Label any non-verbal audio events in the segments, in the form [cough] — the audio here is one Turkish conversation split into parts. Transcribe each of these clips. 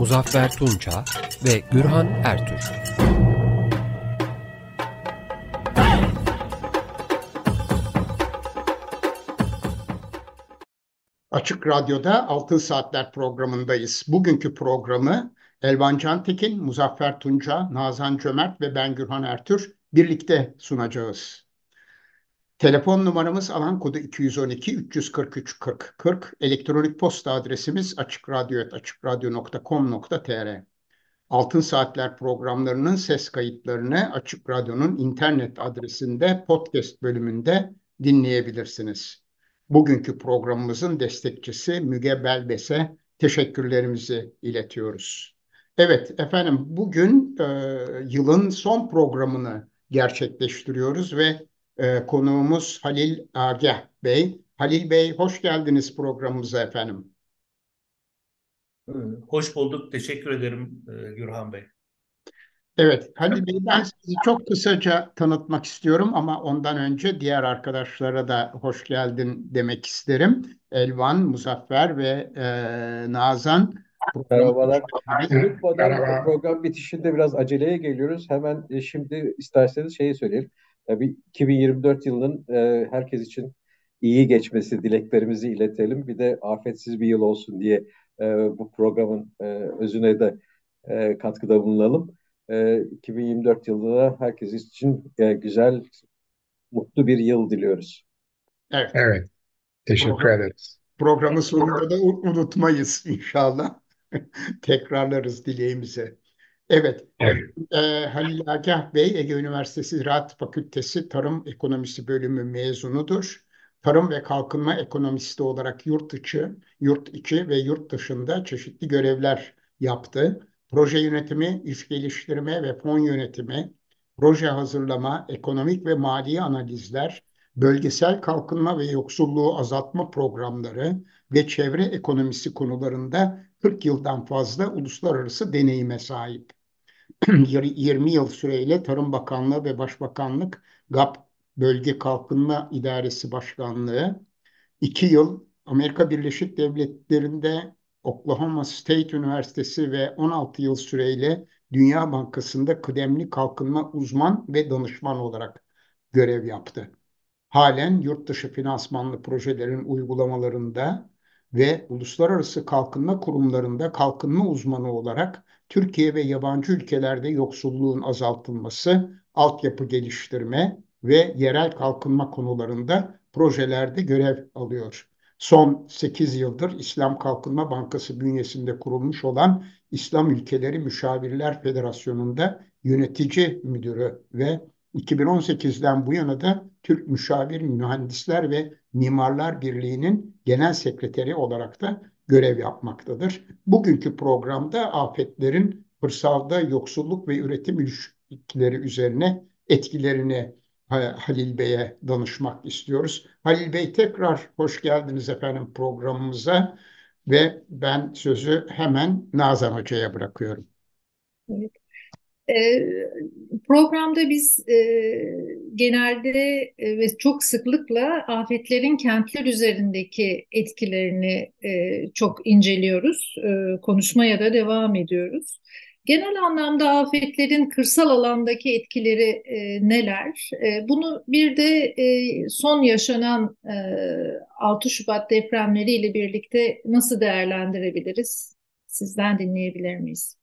Muzaffer Tunça ve Gürhan Ertür. Açık Radyo'da Altın Saatler programındayız. Bugünkü programı Elvan Cantekin, Muzaffer Tunca, Nazan Cömert ve ben Gürhan Ertür birlikte sunacağız. Telefon numaramız alan kodu 212 343 40 40. Elektronik posta adresimiz açıkradyo.com.tr Altın Saatler programlarının ses kayıtlarını Açık Radyo'nun internet adresinde podcast bölümünde dinleyebilirsiniz. Bugünkü programımızın destekçisi Müge Belbes'e teşekkürlerimizi iletiyoruz. Evet efendim bugün e, yılın son programını gerçekleştiriyoruz ve e, konuğumuz Halil Agah Bey. Halil Bey hoş geldiniz programımıza efendim. Hoş bulduk. Teşekkür ederim e, Gürhan Bey. Evet, Halil Bey ben sizi çok kısaca tanıtmak istiyorum ama ondan önce diğer arkadaşlara da hoş geldin demek isterim. Elvan, Muzaffer ve e, Nazan. Merhabalar. Unutmadan program bitişinde biraz aceleye geliyoruz. Hemen e, şimdi isterseniz şeyi söyleyeyim. Tabii 2024 yılının e, herkes için iyi geçmesi dileklerimizi iletelim. Bir de afetsiz bir yıl olsun diye e, bu programın e, özüne de e, katkıda bulunalım. E, 2024 yılında herkes için e, güzel, mutlu bir yıl diliyoruz. Evet. Evet. Teşekkür Program, ederiz. Programın sonunda da unutmayız inşallah. [laughs] Tekrarlarız dileğimize. Evet, evet. E, Halil Agah Bey Ege Üniversitesi Ziraat Fakültesi Tarım Ekonomisi Bölümü mezunudur. Tarım ve kalkınma ekonomisti olarak yurt içi, yurt içi ve yurt dışında çeşitli görevler yaptı. Proje yönetimi, iş geliştirme ve fon yönetimi, proje hazırlama, ekonomik ve mali analizler, bölgesel kalkınma ve yoksulluğu azaltma programları ve çevre ekonomisi konularında 40 yıldan fazla uluslararası deneyime sahip. [clears throat] 20 yıl süreyle Tarım Bakanlığı ve Başbakanlık GAP Bölge Kalkınma İdaresi Başkanlığı, 2 yıl Amerika Birleşik Devletleri'nde Oklahoma State Üniversitesi ve 16 yıl süreyle Dünya Bankası'nda kıdemli kalkınma uzman ve danışman olarak görev yaptı. Halen yurt dışı finansmanlı projelerin uygulamalarında ve uluslararası kalkınma kurumlarında kalkınma uzmanı olarak Türkiye ve yabancı ülkelerde yoksulluğun azaltılması, altyapı geliştirme ve yerel kalkınma konularında projelerde görev alıyor. Son 8 yıldır İslam Kalkınma Bankası bünyesinde kurulmuş olan İslam Ülkeleri Müşavirler Federasyonu'nda yönetici müdürü ve 2018'den bu yana da Türk Müşavir Mühendisler ve Mimarlar Birliği'nin genel sekreteri olarak da görev yapmaktadır. Bugünkü programda afetlerin kırsalda yoksulluk ve üretim ilişkileri üzerine etkilerini Halil Bey'e danışmak istiyoruz. Halil Bey tekrar hoş geldiniz efendim programımıza ve ben sözü hemen Nazan Hoca'ya bırakıyorum. Evet. Ee, programda biz e, genelde e, ve çok sıklıkla afetlerin kentler üzerindeki etkilerini e, çok inceliyoruz, konuşmaya da devam ediyoruz. Genel anlamda afetlerin kırsal alandaki etkileri e, neler? E, bunu bir de e, son yaşanan e, 6 Şubat depremleriyle birlikte nasıl değerlendirebiliriz? Sizden dinleyebilir miyiz?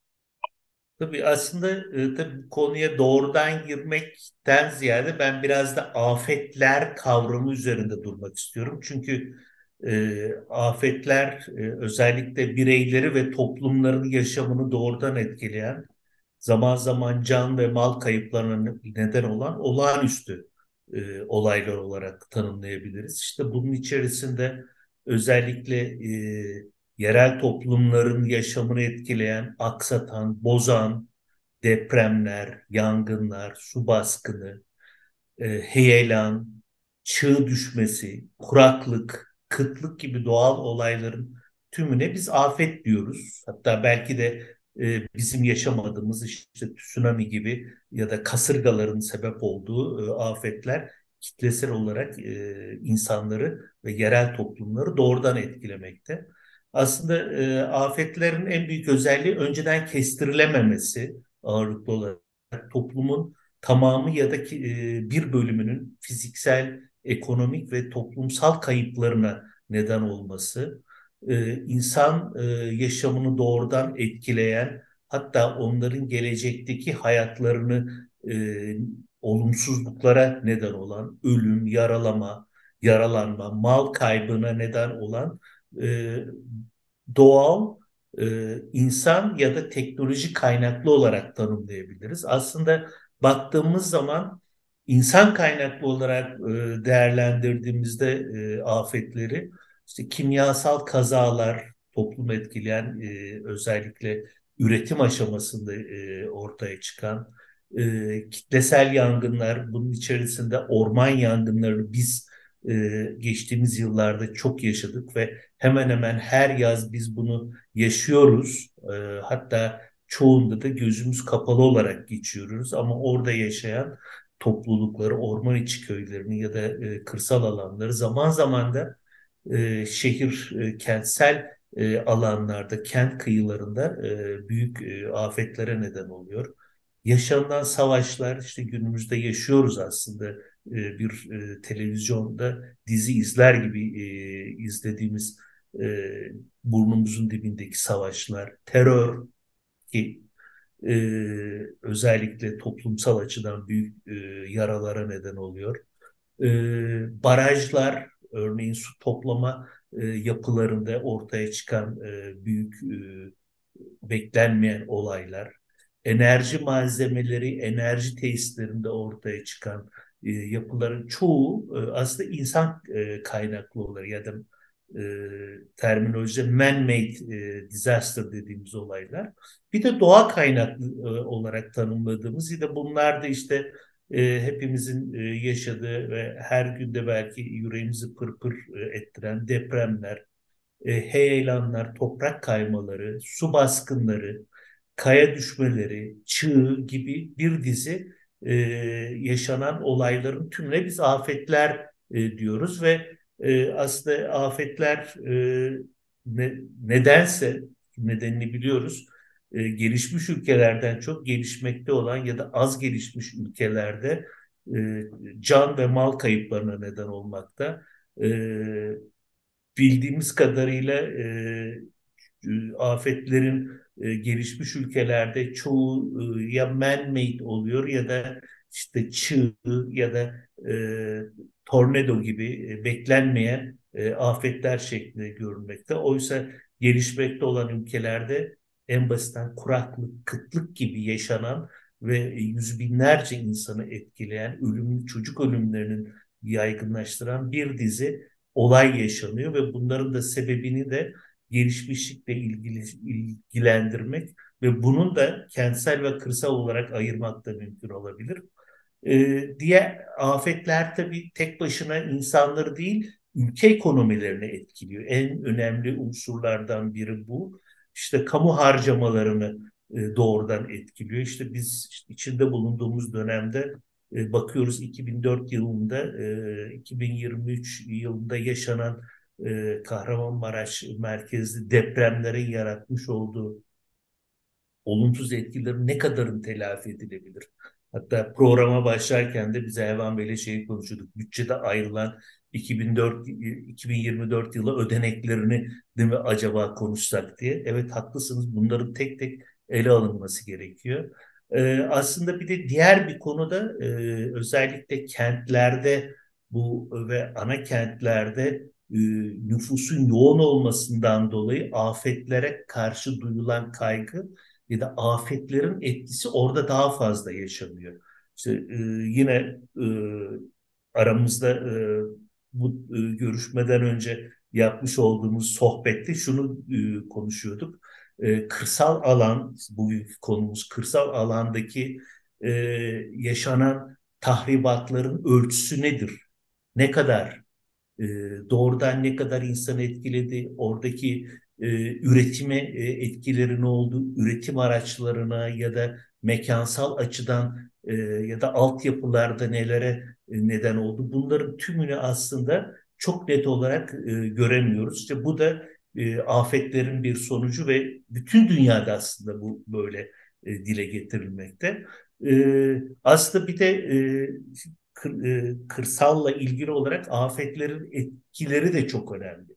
Tabii aslında e, tabii konuya doğrudan girmekten ziyade ben biraz da afetler kavramı üzerinde durmak istiyorum. Çünkü e, afetler e, özellikle bireyleri ve toplumların yaşamını doğrudan etkileyen, zaman zaman can ve mal kayıplarına neden olan olağanüstü e, olaylar olarak tanımlayabiliriz. İşte bunun içerisinde özellikle e, yerel toplumların yaşamını etkileyen, aksatan, bozan depremler, yangınlar, su baskını, e, heyelan, çığ düşmesi, kuraklık, kıtlık gibi doğal olayların tümüne biz afet diyoruz. Hatta belki de e, bizim yaşamadığımız işte tsunami gibi ya da kasırgaların sebep olduğu e, afetler kitlesel olarak e, insanları ve yerel toplumları doğrudan etkilemekte. Aslında e, afetlerin en büyük özelliği önceden kestirilememesi ağırlıklı olarak toplumun tamamı ya da e, bir bölümünün fiziksel, ekonomik ve toplumsal kayıplarına neden olması, e, insan e, yaşamını doğrudan etkileyen, hatta onların gelecekteki hayatlarını e, olumsuzluklara neden olan ölüm, yaralama, yaralanma, mal kaybına neden olan e, doğal e, insan ya da teknoloji kaynaklı olarak tanımlayabiliriz. Aslında baktığımız zaman insan kaynaklı olarak e, değerlendirdiğimizde e, afetleri işte kimyasal kazalar toplum etkileyen e, özellikle üretim aşamasında e, ortaya çıkan e, kitlesel yangınlar bunun içerisinde orman yangınlarını biz e, geçtiğimiz yıllarda çok yaşadık ve hemen hemen her yaz biz bunu yaşıyoruz. E, hatta çoğunda da gözümüz kapalı olarak geçiyoruz ama orada yaşayan toplulukları, orman içi köylerini ya da e, kırsal alanları zaman zaman da şehir, kentsel alanlarda, kent kıyılarında büyük afetlere neden oluyor. Yaşanan savaşlar işte günümüzde yaşıyoruz aslında e, bir e, televizyonda dizi izler gibi e, izlediğimiz burnumuzun dibindeki savaşlar, terör ki özellikle toplumsal açıdan büyük yaralara neden oluyor. Barajlar, örneğin su toplama yapılarında ortaya çıkan büyük beklenmeyen olaylar, enerji malzemeleri, enerji tesislerinde ortaya çıkan e, yapıların çoğu e, aslında insan e, kaynaklı olur ya da terminolojide man-made disaster dediğimiz olaylar. Bir de doğa kaynaklı olarak tanımladığımız ya da bunlar da işte hepimizin yaşadığı ve her günde belki yüreğimizi pırpır ettiren depremler, heyelanlar, toprak kaymaları, su baskınları, kaya düşmeleri, çığ gibi bir dizi e, yaşanan olayların tümüne biz afetler e, diyoruz ve e, aslında afetler e, ne, nedense nedenini biliyoruz. E, gelişmiş ülkelerden çok gelişmekte olan ya da az gelişmiş ülkelerde e, can ve mal kayıplarına neden olmakta. E, bildiğimiz kadarıyla e, afetlerin e, gelişmiş ülkelerde çoğu e, ya man-made oluyor ya da işte çığ ya da e, tornado gibi e, beklenmeyen e, afetler şeklinde görünmekte. Oysa gelişmekte olan ülkelerde en basitten kuraklık, kıtlık gibi yaşanan ve yüz binlerce insanı etkileyen ölüm, çocuk ölümlerinin yaygınlaştıran bir dizi olay yaşanıyor ve bunların da sebebini de gelişmişlikle ilgili ilgilendirmek ve bunun da kentsel ve kırsal olarak ayırmak da mümkün olabilir. Ee, diğer afetler tabii tek başına insanları değil, ülke ekonomilerini etkiliyor. En önemli unsurlardan biri bu. İşte kamu harcamalarını e, doğrudan etkiliyor. İşte biz işte içinde bulunduğumuz dönemde e, bakıyoruz 2004 yılında, e, 2023 yılında yaşanan e, Kahramanmaraş merkezli depremlerin yaratmış olduğu olumsuz etkileri ne kadarın telafi edilebilir? Hatta programa başlarken de bize Evan Bey'le şeyi konuşuyorduk. Bütçede ayrılan 2004 2024 yılı ödeneklerini değil mi acaba konuşsak diye. Evet haklısınız. Bunların tek tek ele alınması gerekiyor. Ee, aslında bir de diğer bir konuda e, özellikle kentlerde bu ve ana kentlerde e, nüfusun yoğun olmasından dolayı afetlere karşı duyulan kaygı ya da afetlerin etkisi orada daha fazla yaşanıyor. İşte e, yine e, aramızda bu görüşmeden önce yapmış olduğumuz sohbette şunu konuşuyorduk. Kırsal alan, bugünkü konumuz kırsal alandaki yaşanan tahribatların ölçüsü nedir? Ne kadar e, doğrudan ne kadar insan etkiledi? Oradaki e, üretime e, etkileri ne oldu? Üretim araçlarına ya da mekansal açıdan e, ya da altyapılarda nelere e, neden oldu? Bunların tümünü aslında çok net olarak göremiyoruz. İşte bu da afetlerin bir sonucu ve bütün dünyada aslında bu böyle dile getirilmekte. Aslında bir de kır, e, kırsalla ilgili olarak afetlerin etkileri de çok önemli.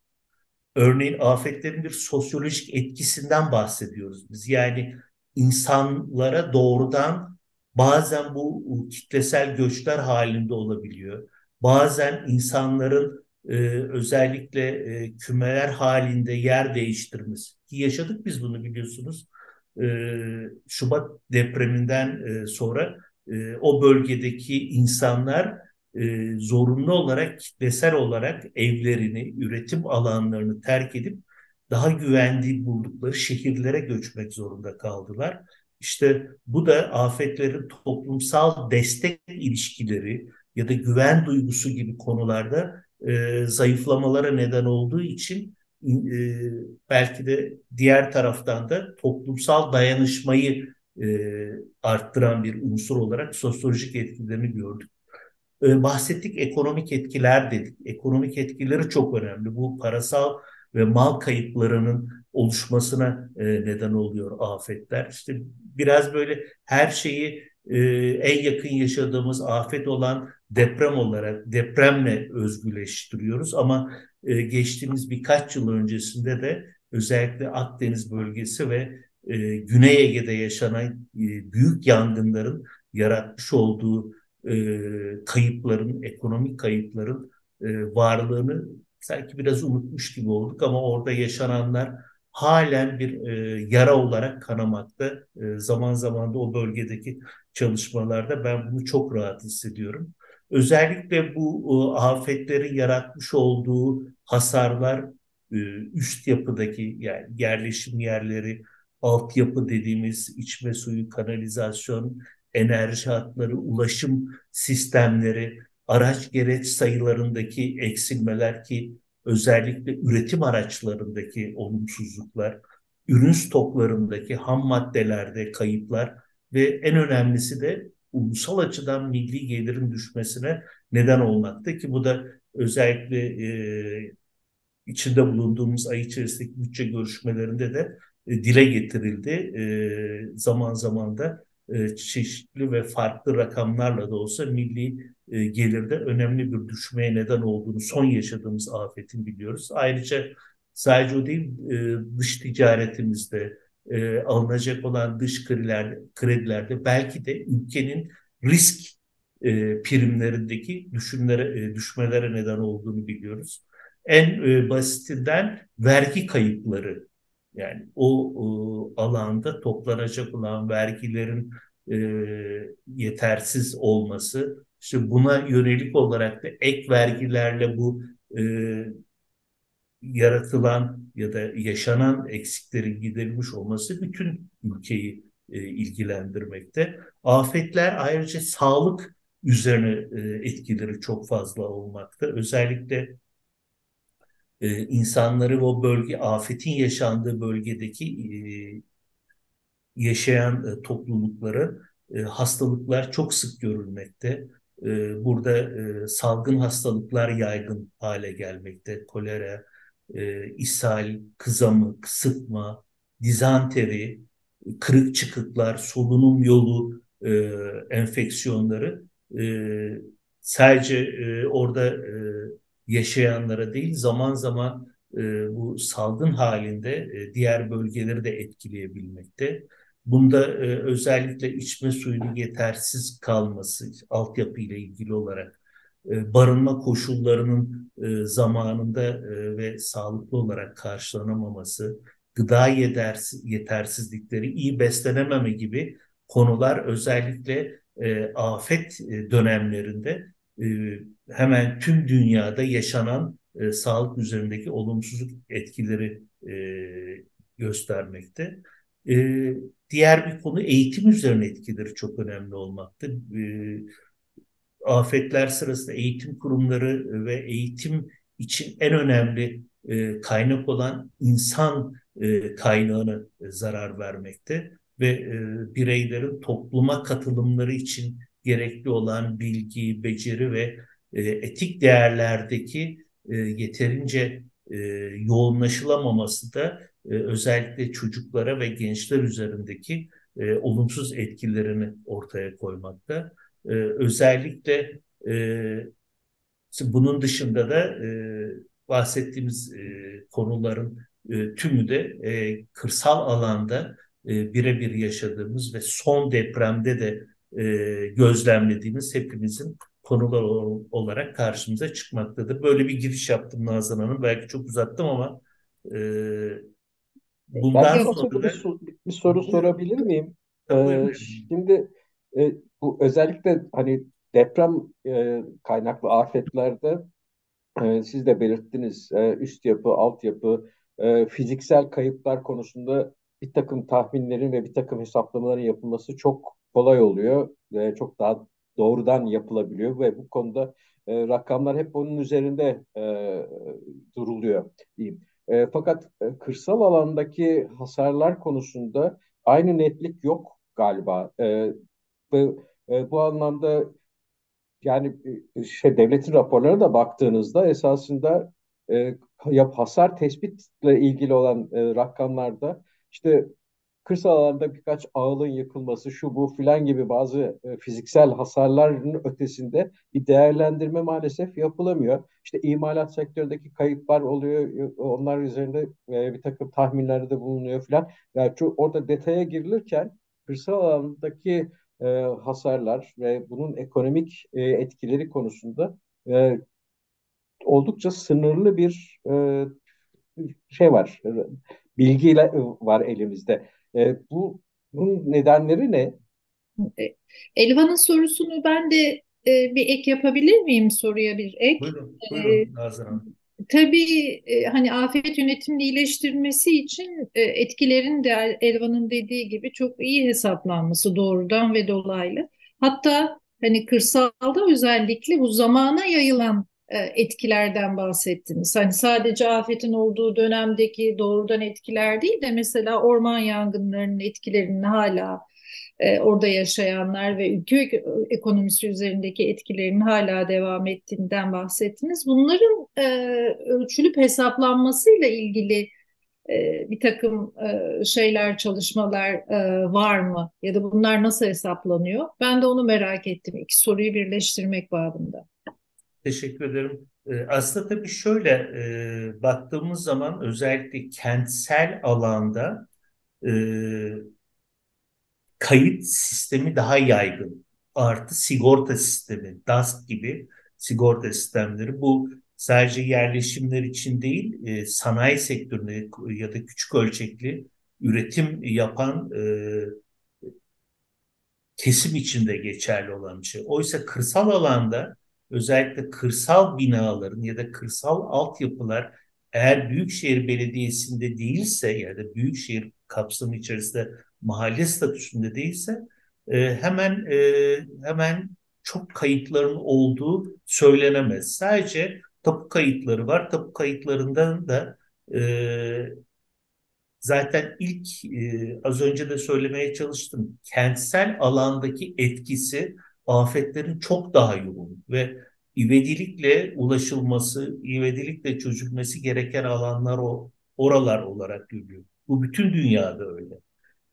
Örneğin afetlerin bir sosyolojik etkisinden bahsediyoruz biz. Yani insanlara doğrudan bazen bu kitlesel göçler halinde olabiliyor. Bazen insanların e, özellikle e, kümeler halinde yer değiştirmesi. Ki yaşadık biz bunu biliyorsunuz. E, Şubat depreminden e, sonra e, o bölgedeki insanlar e, zorunlu olarak kitlesel olarak evlerini, üretim alanlarını terk edip daha güvenli buldukları şehirlere göçmek zorunda kaldılar. İşte bu da afetlerin toplumsal destek ilişkileri ya da güven duygusu gibi konularda e, zayıflamalara neden olduğu için e, belki de diğer taraftan da toplumsal dayanışmayı arttıran bir unsur olarak sosyolojik etkilerini gördük. E, bahsettik ekonomik etkiler dedik. Ekonomik etkileri çok önemli. Bu parasal ve mal kayıplarının oluşmasına e, neden oluyor afetler. İşte biraz böyle her şeyi e, en yakın yaşadığımız afet olan deprem olarak depremle özgüleştiriyoruz ama e, geçtiğimiz birkaç yıl öncesinde de özellikle Akdeniz bölgesi ve e, Güney Ege'de yaşanan e, büyük yangınların yaratmış olduğu e, kayıpların, ekonomik kayıpların e, varlığını sanki biraz unutmuş gibi olduk ama orada yaşananlar halen bir e, yara olarak kanamakta. E, zaman zaman da o bölgedeki çalışmalarda ben bunu çok rahat hissediyorum. Özellikle bu e, afetlerin yaratmış olduğu hasarlar e, üst yapıdaki yani yerleşim yerleri, altyapı dediğimiz içme suyu, kanalizasyon, enerji hatları, ulaşım sistemleri, araç gereç sayılarındaki eksilmeler ki özellikle üretim araçlarındaki olumsuzluklar, ürün stoklarındaki ham maddelerde kayıplar ve en önemlisi de ulusal açıdan milli gelirin düşmesine neden olmakta ki bu da özellikle e, içinde bulunduğumuz ay içerisindeki bütçe görüşmelerinde de dile getirildi. E, zaman zaman da e, çeşitli ve farklı rakamlarla da olsa milli e, gelirde önemli bir düşmeye neden olduğunu son yaşadığımız afetin biliyoruz. Ayrıca sadece o değil e, dış ticaretimizde e, alınacak olan dış krediler, kredilerde belki de ülkenin risk e, primlerindeki düşümlere, e, düşmelere neden olduğunu biliyoruz. En e, basitinden vergi kayıpları yani o, o alanda toplanacak olan vergilerin e, yetersiz olması, işte buna yönelik olarak da ek vergilerle bu e, yaratılan ya da yaşanan eksiklerin giderilmiş olması bütün ülkeyi e, ilgilendirmekte. Afetler ayrıca sağlık üzerine e, etkileri çok fazla olmakta. Özellikle e, insanları o bölge, afetin yaşandığı bölgedeki e, yaşayan e, toplulukları e, hastalıklar çok sık görülmekte. E, burada e, salgın hastalıklar yaygın hale gelmekte. Kolera, e, ishal, kızamık, sıtma, dizanteri, kırık çıkıklar, solunum yolu e, enfeksiyonları e, sadece e, orada e, yaşayanlara değil zaman zaman e, bu salgın halinde e, diğer bölgeleri de etkileyebilmekte. Bunda e, özellikle içme suyunun yetersiz kalması, altyapı ile ilgili olarak e, barınma koşullarının e, zamanında e, ve sağlıklı olarak karşılanamaması, gıda yetersiz, yetersizlikleri, iyi beslenememe gibi konular özellikle afet dönemlerinde hemen tüm dünyada yaşanan e, sağlık üzerindeki olumsuz etkileri e, göstermekte. E, diğer bir konu eğitim üzerine etkileri çok önemli olmakta. E, afetler sırasında eğitim kurumları ve eğitim için en önemli e, kaynak olan insan e, kaynağına e, zarar vermekte ve e, bireylerin topluma katılımları için gerekli olan bilgi, beceri ve e, etik değerlerdeki e, yeterince e, yoğunlaşılamaması da e, özellikle çocuklara ve gençler üzerindeki e, olumsuz etkilerini ortaya koymakta. E, özellikle e, bunun dışında da e, bahsettiğimiz e, konuların e, tümü de e, kırsal alanda e, birebir yaşadığımız ve son depremde de e, gözlemlediğimiz hepimizin konular olarak karşımıza çıkmaktadır. Böyle bir giriş yaptım Nazan Hanım. Belki çok uzattım ama e, bundan ben sonra bir, bir soru sorabilir miyim? Ee, şimdi e, bu özellikle hani deprem e, kaynaklı afetlerde e, siz de belirttiniz e, üst yapı, altyapı, e, fiziksel kayıplar konusunda bir takım tahminlerin ve bir takım hesaplamaların yapılması çok kolay oluyor. E, çok daha doğrudan yapılabiliyor ve bu konuda e, rakamlar hep onun üzerinde e, duruluyor diyeyim. E, fakat e, kırsal alandaki hasarlar konusunda aynı netlik yok galiba. E, ve e, bu anlamda yani e, şey devletin raporlarına da baktığınızda esasında e, yap hasar tespitle ilgili olan e, rakamlarda işte kırsal alanda birkaç ağılın yıkılması, şu bu filan gibi bazı e, fiziksel hasarların ötesinde bir değerlendirme maalesef yapılamıyor. İşte imalat sektöründeki kayıplar oluyor, onlar üzerinde e, bir takım tahminlerde bulunuyor filan. Yani şu, orada detaya girilirken kırsal alandaki e, hasarlar ve bunun ekonomik e, etkileri konusunda e, oldukça sınırlı bir e, şey var, bilgiyle var elimizde. E, bu bunun nedenleri ne? E, Elvan'ın sorusunu ben de e, bir ek yapabilir miyim soruya bir ek? Buyurun, buyurun Nazır Hanım. Tabii e, hani afet yönetimini iyileştirmesi için e, etkilerin de Elvan'ın dediği gibi çok iyi hesaplanması doğrudan ve dolaylı. Hatta hani kırsalda özellikle bu zamana yayılan e, etkilerden bahsettiniz. Hani sadece afetin olduğu dönemdeki doğrudan etkiler değil de mesela orman yangınlarının etkilerini hala e, orada yaşayanlar ve ülke ekonomisi üzerindeki etkilerinin hala devam ettiğinden bahsettiniz. Bunların e, ölçülüp hesaplanmasıyla ilgili e, bir takım e, şeyler, çalışmalar e, var mı? Ya da bunlar nasıl hesaplanıyor? Ben de onu merak ettim. İki soruyu birleştirmek babında. Teşekkür ederim. E, aslında tabii şöyle e, baktığımız zaman özellikle kentsel alanda e, kayıt sistemi daha yaygın. Artı sigorta sistemi, DASK gibi sigorta sistemleri. Bu sadece yerleşimler için değil, e, sanayi sektöründe ya da küçük ölçekli üretim yapan e, kesim içinde geçerli olan bir şey. Oysa kırsal alanda özellikle kırsal binaların ya da kırsal altyapılar eğer Büyükşehir Belediyesi'nde değilse ya da Büyükşehir kapsamı içerisinde mahalle statüsünde değilse e, hemen e, hemen çok kayıtların olduğu söylenemez. Sadece tapu kayıtları var. Tapu kayıtlarından da e, zaten ilk e, az önce de söylemeye çalıştım. Kentsel alandaki etkisi afetlerin çok daha yoğun ve ivedilikle ulaşılması, ivedilikle çözülmesi gereken alanlar o oralar olarak görülüyor. Bu bütün dünyada öyle.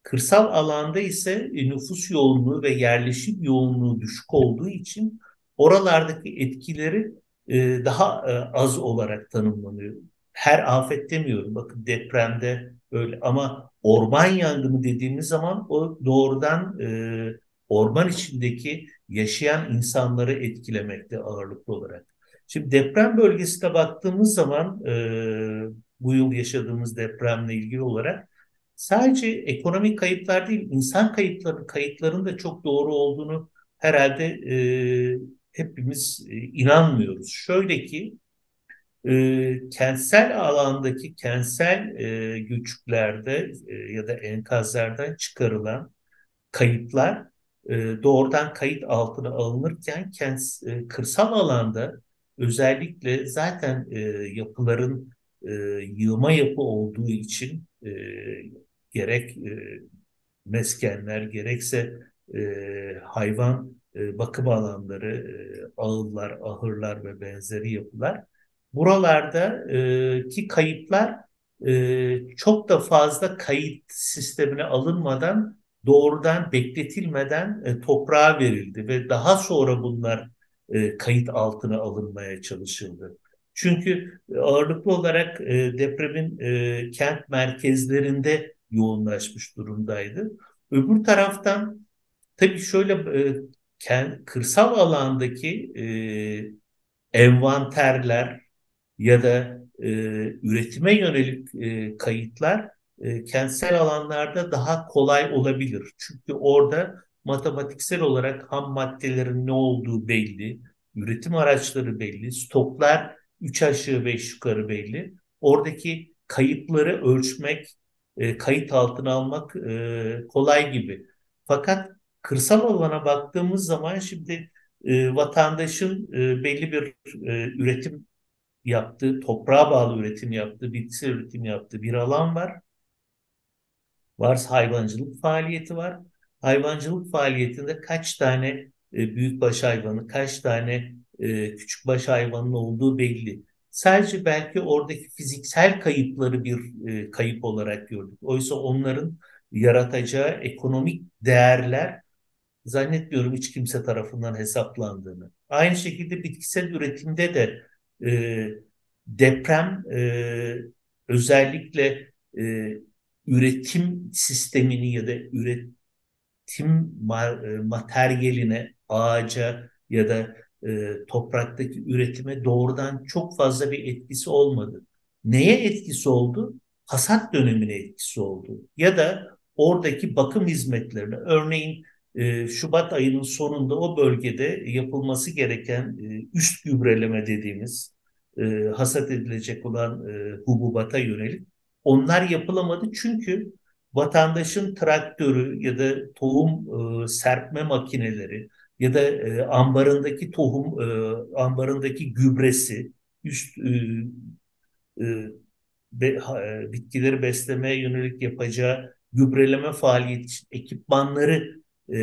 Kırsal alanda ise e, nüfus yoğunluğu ve yerleşim yoğunluğu düşük olduğu için oralardaki etkileri e, daha e, az olarak tanımlanıyor. Her afet demiyorum. Bakın depremde öyle ama orman yangını dediğimiz zaman o doğrudan orman içindeki yaşayan insanları etkilemekte ağırlıklı olarak. Şimdi deprem bölgesine baktığımız zaman bu yıl yaşadığımız depremle ilgili olarak sadece ekonomik kayıplar değil, insan kayıpları, kayıtların da çok doğru olduğunu herhalde e, hepimiz e, inanmıyoruz. Şöyle ki, e, kentsel alandaki kentsel e, göçüklerde e, ya da enkazlardan çıkarılan kayıtlar e, doğrudan kayıt altına alınırken kent, e, kırsal alanda özellikle zaten e, yapıların e, yığma yapı olduğu için e, gerek e, meskenler gerekse e, hayvan e, bakım alanları, e, ağıllar, ahırlar ve benzeri yapılar. Buralarda e, ki kayıtlar e, çok da fazla kayıt sistemine alınmadan doğrudan bekletilmeden e, toprağa verildi ve daha sonra bunlar e, kayıt altına alınmaya çalışıldı. Çünkü ağırlıklı olarak e, depremin e, kent merkezlerinde yoğunlaşmış durumdaydı. Öbür taraftan tabii şöyle e, kent, kırsal alandaki e, envanterler ya da e, üretime yönelik e, kayıtlar e, kentsel alanlarda daha kolay olabilir. Çünkü orada matematiksel olarak ham maddelerin ne olduğu belli, üretim araçları belli, stoklar 3 aşağı 5 yukarı belli. Oradaki kayıpları ölçmek, e, kayıt altına almak e, kolay gibi. Fakat kırsal alana baktığımız zaman şimdi e, vatandaşın e, belli bir e, üretim yaptığı, toprağa bağlı üretim yaptığı, bitkisel üretim yaptığı bir alan var. Varsa hayvancılık faaliyeti var. Hayvancılık faaliyetinde kaç tane e, büyükbaş hayvanı, kaç tane e, küçükbaş hayvanın olduğu belli. Sadece belki oradaki fiziksel kayıpları bir e, kayıp olarak gördük. Oysa onların yaratacağı ekonomik değerler zannetmiyorum hiç kimse tarafından hesaplandığını. Aynı şekilde bitkisel üretimde de e, deprem e, özellikle e, üretim sistemini ya da üretim e, materyaline, ağaca ya da e, topraktaki üretime doğrudan çok fazla bir etkisi olmadı. Neye etkisi oldu? Hasat dönemine etkisi oldu. Ya da oradaki bakım hizmetlerine, örneğin e, Şubat ayının sonunda o bölgede yapılması gereken e, üst gübreleme dediğimiz e, hasat edilecek olan e, hububata yönelik onlar yapılamadı çünkü vatandaşın traktörü ya da tohum e, serpme makineleri ya da e, ambarındaki tohum, e, ambarındaki gübresi, üst e, e, be, e, bitkileri beslemeye yönelik yapacağı gübreleme faaliyeti için ekipmanları e,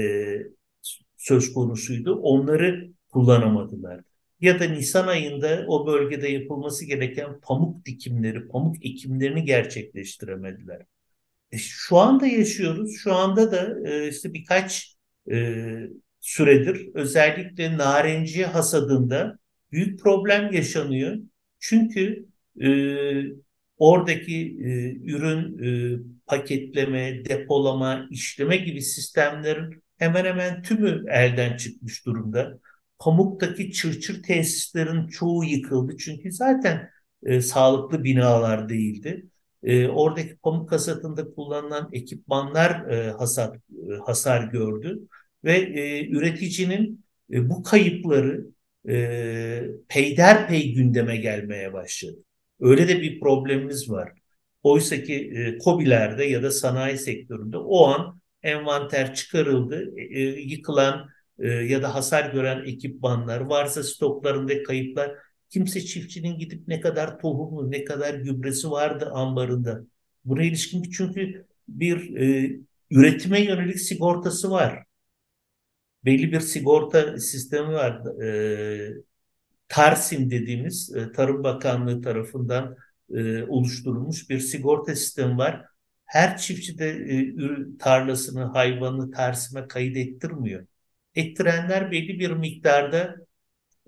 söz konusuydu. Onları kullanamadılar. Ya da Nisan ayında o bölgede yapılması gereken pamuk dikimleri, pamuk ekimlerini gerçekleştiremediler. E, şu anda yaşıyoruz. Şu anda da e, işte birkaç e, süredir özellikle narenciye hasadında büyük problem yaşanıyor. Çünkü e, oradaki e, ürün e, paketleme, depolama, işleme gibi sistemlerin hemen hemen tümü elden çıkmış durumda. Pamuk'taki çırçır tesislerin çoğu yıkıldı çünkü zaten e, sağlıklı binalar değildi. E, oradaki pamuk hasatında kullanılan ekipmanlar e, hasar, e, hasar gördü ve e, üreticinin e, bu kayıpları e, peyderpey gündeme gelmeye başladı. Öyle de bir problemimiz var. Oysa ki e, COBİ'lerde ya da sanayi sektöründe o an envanter çıkarıldı, e, e, yıkılan e, ya da hasar gören ekipmanlar, varsa stoklarında kayıplar, kimse çiftçinin gidip ne kadar tohumu, ne kadar gübresi vardı ambarında. Buna ilişkin çünkü bir e, üretime yönelik sigortası var. Belli bir sigorta sistemi var. E, Tarsim dediğimiz e, Tarım Bakanlığı tarafından e, oluşturulmuş bir sigorta sistemi var. Her çiftçi de e, tarlasını, hayvanını Tarsim'e kayıt ettirmiyor. Ettirenler belli bir miktarda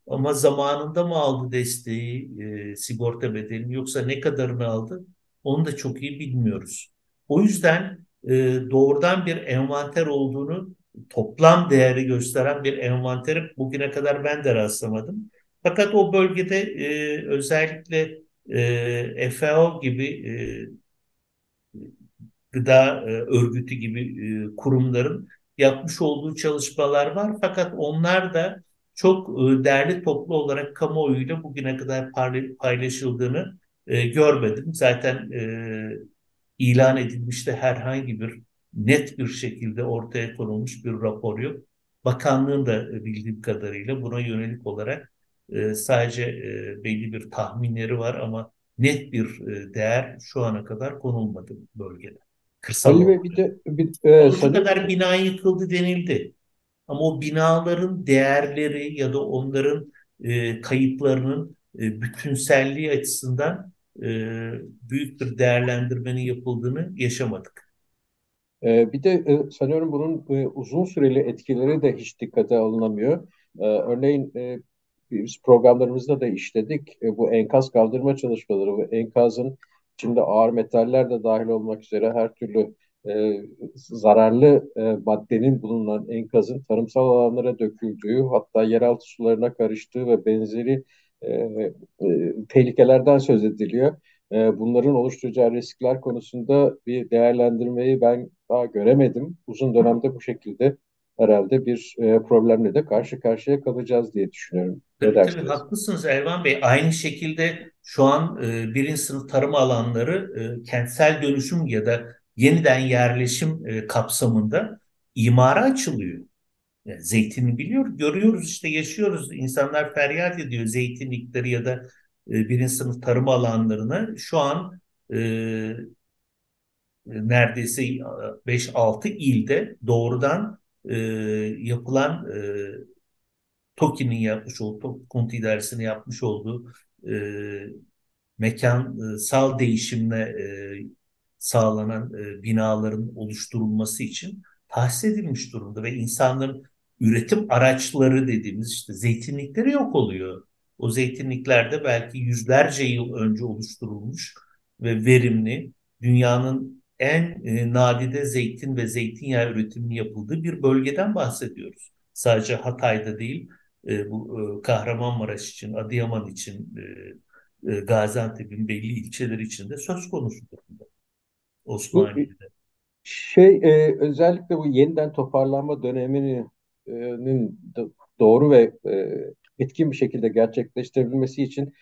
ama zamanında mı aldı desteği, e, sigorta bedelini yoksa ne kadarını aldı onu da çok iyi bilmiyoruz. O yüzden e, doğrudan bir envanter olduğunu toplam değeri gösteren bir envanteri bugüne kadar ben de rastlamadım. Fakat o bölgede e, özellikle e, FAO gibi e, gıda e, örgütü gibi e, kurumların yapmış olduğu çalışmalar var. Fakat onlar da çok e, değerli toplu olarak kamuoyuyla bugüne kadar paylaşıldığını e, görmedim. Zaten e, ilan edilmiş herhangi bir net bir şekilde ortaya konulmuş bir rapor yok. Bakanlığın da bildiğim kadarıyla buna yönelik olarak e, sadece e, belli bir tahminleri var ama net bir e, değer şu ana kadar konulmadı bölgede. Kırsal Ali Bey bir de bir, e, şu kadar bina yıkıldı denildi. Ama o binaların değerleri ya da onların e, kayıplarının e, bütünselliği açısından e, büyük bir değerlendirmenin yapıldığını yaşamadık. E, bir de e, sanıyorum bunun e, uzun süreli etkileri de hiç dikkate alınamıyor. E, örneğin e, biz programlarımızda da işledik. E, bu enkaz kaldırma çalışmaları, bu enkazın içinde ağır metaller de dahil olmak üzere her türlü e, zararlı e, maddenin bulunan enkazın tarımsal alanlara döküldüğü, hatta yeraltı sularına karıştığı ve benzeri e, e, tehlikelerden söz ediliyor. E, bunların oluşturacağı riskler konusunda bir değerlendirmeyi ben daha göremedim. Uzun dönemde bu şekilde herhalde bir e, problemle de karşı karşıya kalacağız diye düşünüyorum. Tabii, tabii haklısınız Elvan Bey. Aynı şekilde şu an e, birinci sınıf tarım alanları e, kentsel dönüşüm ya da yeniden yerleşim e, kapsamında imara açılıyor. Yani zeytini biliyor, görüyoruz işte yaşıyoruz. İnsanlar feryat ediyor zeytinlikleri ya da e, birinci sınıf tarım alanlarına. Şu an e, neredeyse 5-6 ilde doğrudan e, yapılan e, TOKİ'nin yapmış olduğu, Konti idaresinin yapmış olduğu e, mekansal değişimle e, sağlanan e, binaların oluşturulması için tahsis edilmiş durumda ve insanların üretim araçları dediğimiz işte zeytinlikleri yok oluyor. O zeytinliklerde belki yüzlerce yıl önce oluşturulmuş ve verimli dünyanın en e, nadide zeytin ve zeytinyağı üretiminin yapıldığı bir bölgeden bahsediyoruz. Sadece Hatay'da değil, e, bu e, Kahramanmaraş için, Adıyaman için, Gaziantep'in belli ilçeleri için de söz konusu durumda. Osmaniye'de. Şey özellikle bu yeniden toparlanma döneminin doğru ve etkin bir şekilde gerçekleştirebilmesi için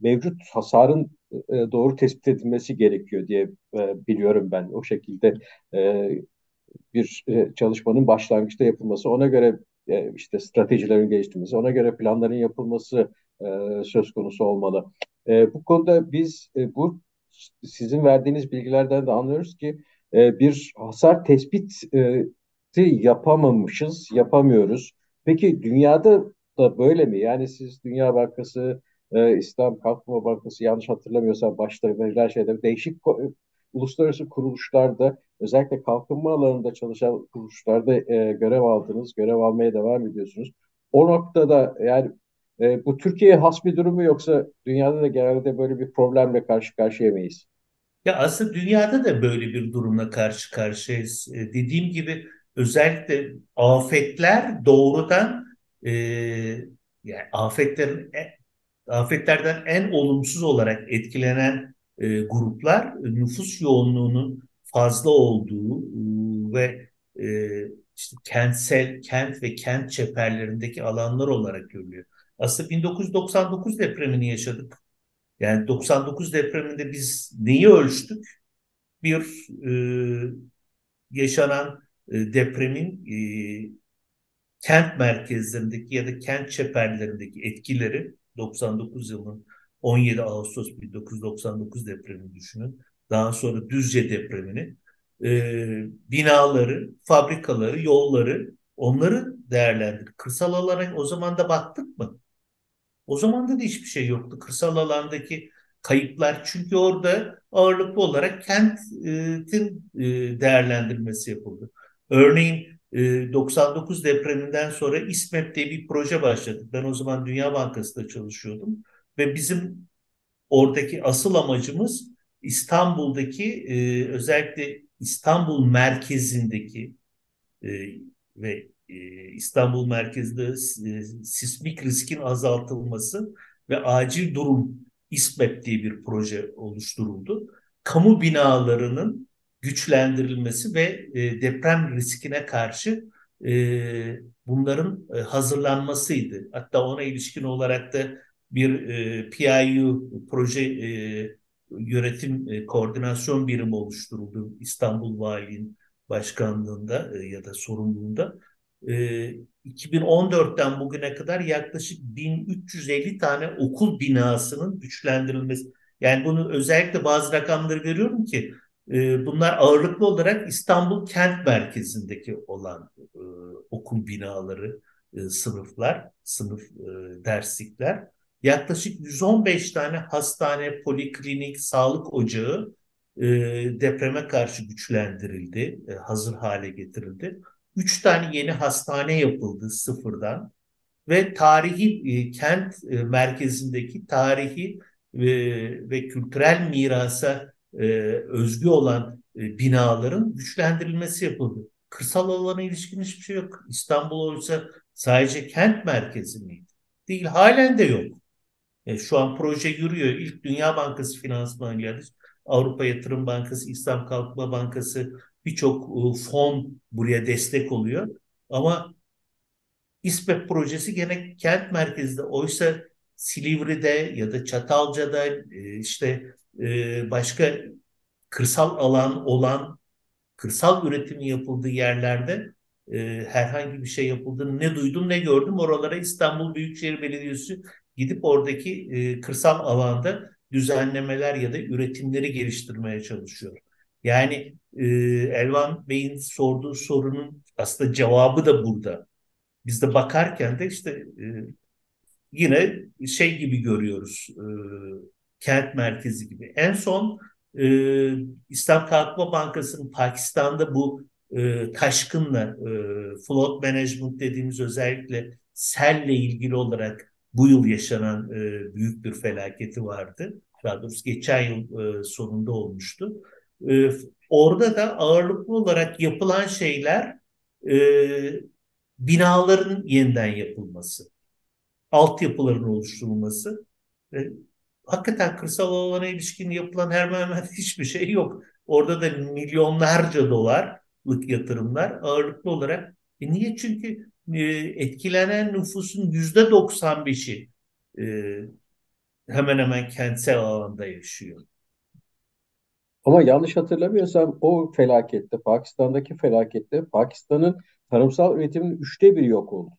mevcut hasarın e, doğru tespit edilmesi gerekiyor diye e, biliyorum ben. O şekilde e, bir çalışmanın başlangıçta yapılması, ona göre işte stratejilerin geliştirilmesi, ona göre planların yapılması söz konusu olmalı. Bu konuda biz bu sizin verdiğiniz bilgilerden de anlıyoruz ki bir hasar tespiti e, yapamamışız, yapamıyoruz. Peki dünyada da böyle mi? Yani siz Dünya Bankası, e, İslam Kalkınma Bankası yanlış hatırlamıyorsam başta verilen şeyler değişik uluslararası kuruluşlarda özellikle kalkınma alanında çalışan kuruluşlarda e, görev aldınız, görev almaya devam ediyorsunuz. O noktada yani e, bu Türkiye'ye has bir durum mu yoksa dünyada da genelde böyle bir problemle karşı karşıya mıyız? Ya aslında dünyada da böyle bir durumla karşı karşıyayız. E, dediğim gibi özellikle afetler doğrudan e, yani afetlerin e, afetlerden en olumsuz olarak etkilenen e, gruplar nüfus yoğunluğunun fazla olduğu e, ve e, işte kentsel kent ve kent çeperlerindeki alanlar olarak görülüyor. Aslında 1999 depremini yaşadık. Yani 99 depreminde biz neyi ölçtük? Bir e, yaşanan e, depremin e, kent merkezlerindeki ya da kent çeperlerindeki etkileri 99 yılının 17 Ağustos 1999 depremini düşünün. Daha sonra Düzce depremini, e, binaları, fabrikaları, yolları onları değerlendir. Kırsal alana o zaman da baktık mı? O zaman da hiçbir şey yoktu. Kırsal alandaki kayıplar çünkü orada ağırlıklı olarak kentin e, değerlendirmesi yapıldı. Örneğin 99 e, depreminden sonra İSMEP diye bir proje başladık. Ben o zaman Dünya Bankası'nda çalışıyordum ve bizim oradaki asıl amacımız İstanbul'daki e, özellikle İstanbul merkezindeki ve e, İstanbul merkezinde e, sismik riskin azaltılması ve acil durum İSMEP diye bir proje oluşturuldu. Kamu binalarının güçlendirilmesi ve e, deprem riskine karşı e, bunların e, hazırlanmasıydı. Hatta ona ilişkin olarak da bir e, PIU proje e, yönetim e, koordinasyon birimi oluşturuldu İstanbul Valiliğin başkanlığında e, ya da sorumluluğunda. E, 2014'ten bugüne kadar yaklaşık 1350 tane okul binasının güçlendirilmesi. Yani bunu özellikle bazı rakamları veriyorum ki e, bunlar ağırlıklı olarak İstanbul kent merkezindeki olan e, okul binaları, e, sınıflar, sınıf e, derslikler. Yaklaşık 115 tane hastane, poliklinik, sağlık ocağı depreme karşı güçlendirildi, hazır hale getirildi. Üç tane yeni hastane yapıldı sıfırdan ve tarihi kent merkezindeki tarihi e, ve kültürel mirasa e, özgü olan e, binaların güçlendirilmesi yapıldı. Kırsal alana ilişkin hiçbir şey yok. İstanbul oysa sadece kent merkezi miydi? Değil, halen de yok. E, şu an proje yürüyor. İlk Dünya Bankası finansmanıyla Avrupa Yatırım Bankası, İslam Kalkınma Bankası birçok e, fon buraya destek oluyor. Ama İSPEP projesi gene kent merkezinde. Oysa Silivri'de ya da Çatalca'da e, işte e, başka kırsal alan olan kırsal üretimin yapıldığı yerlerde herhangi bir şey yapıldığını ne duydum ne gördüm. Oralara İstanbul Büyükşehir Belediyesi gidip oradaki kırsal alanda düzenlemeler ya da üretimleri geliştirmeye çalışıyor. Yani e, Elvan Bey'in sorduğu sorunun aslında cevabı da burada. Biz de bakarken de işte e, yine şey gibi görüyoruz. E, kent merkezi gibi. En son e, İslam Kalkınma Bankası'nın Pakistan'da bu e, taşkınla e, flood management dediğimiz özellikle selle ilgili olarak bu yıl yaşanan e, büyük bir felaketi vardı. Daha doğrusu geçen yıl e, sonunda olmuştu. E, orada da ağırlıklı olarak yapılan şeyler e, binaların yeniden yapılması, altyapıların oluşturulması. E, hakikaten kırsal alana ilişkin yapılan hemen hemen [laughs] hiçbir şey yok. Orada da milyonlarca dolarlık yatırımlar ağırlıklı olarak. E niye? Çünkü e, etkilenen nüfusun yüzde 95'i e, hemen hemen kentsel alanda yaşıyor. Ama yanlış hatırlamıyorsam o felakette, Pakistan'daki felakette Pakistan'ın tarımsal üretiminin üçte biri yok oldu.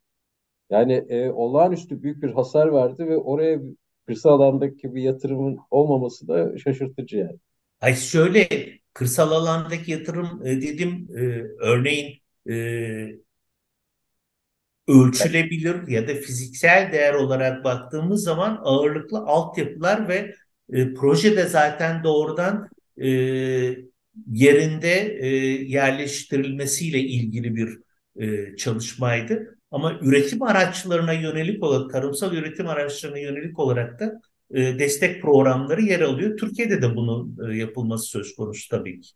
Yani e, olağanüstü büyük bir hasar verdi ve oraya kırsal alandaki bir yatırımın olmaması da şaşırtıcı yani. Ay şöyle kırsal alandaki yatırım e, dedim e, örneğin e, ölçülebilir ya da fiziksel değer olarak baktığımız zaman ağırlıklı altyapılar ve e, projede zaten doğrudan e, yerinde e, yerleştirilmesiyle ilgili bir e, çalışmaydı. Ama üretim araçlarına yönelik olarak, tarımsal üretim araçlarına yönelik olarak da e, destek programları yer alıyor. Türkiye'de de bunun e, yapılması söz konusu tabii ki.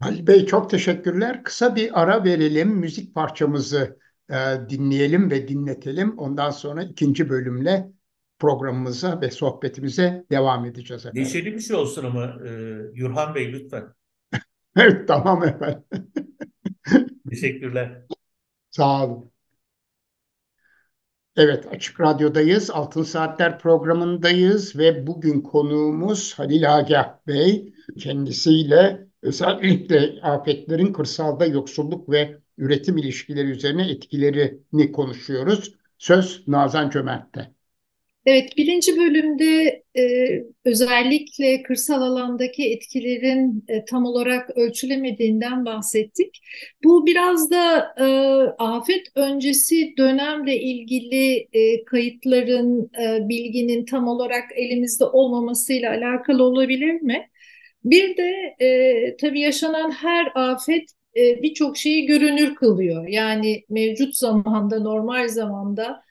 Ali Bey çok teşekkürler. Kısa bir ara verelim. Müzik parçamızı e, dinleyelim ve dinletelim. Ondan sonra ikinci bölümle programımıza ve sohbetimize devam edeceğiz efendim. Neşeli bir şey olsun ama e, Yurhan Bey lütfen. [laughs] evet tamam efendim. [laughs] Teşekkürler. Sağ olun. Evet, Açık Radyo'dayız. Altın Saatler programındayız ve bugün konuğumuz Halil Agah Bey. Kendisiyle özellikle afetlerin kırsalda yoksulluk ve üretim ilişkileri üzerine etkilerini konuşuyoruz. Söz Nazan Cömert'te. Evet, birinci bölümde e, özellikle kırsal alandaki etkilerin e, tam olarak ölçülemediğinden bahsettik. Bu biraz da e, afet öncesi dönemle ilgili e, kayıtların, e, bilginin tam olarak elimizde olmamasıyla alakalı olabilir mi? Bir de e, tabii yaşanan her afet e, birçok şeyi görünür kılıyor. Yani mevcut zamanda, normal zamanda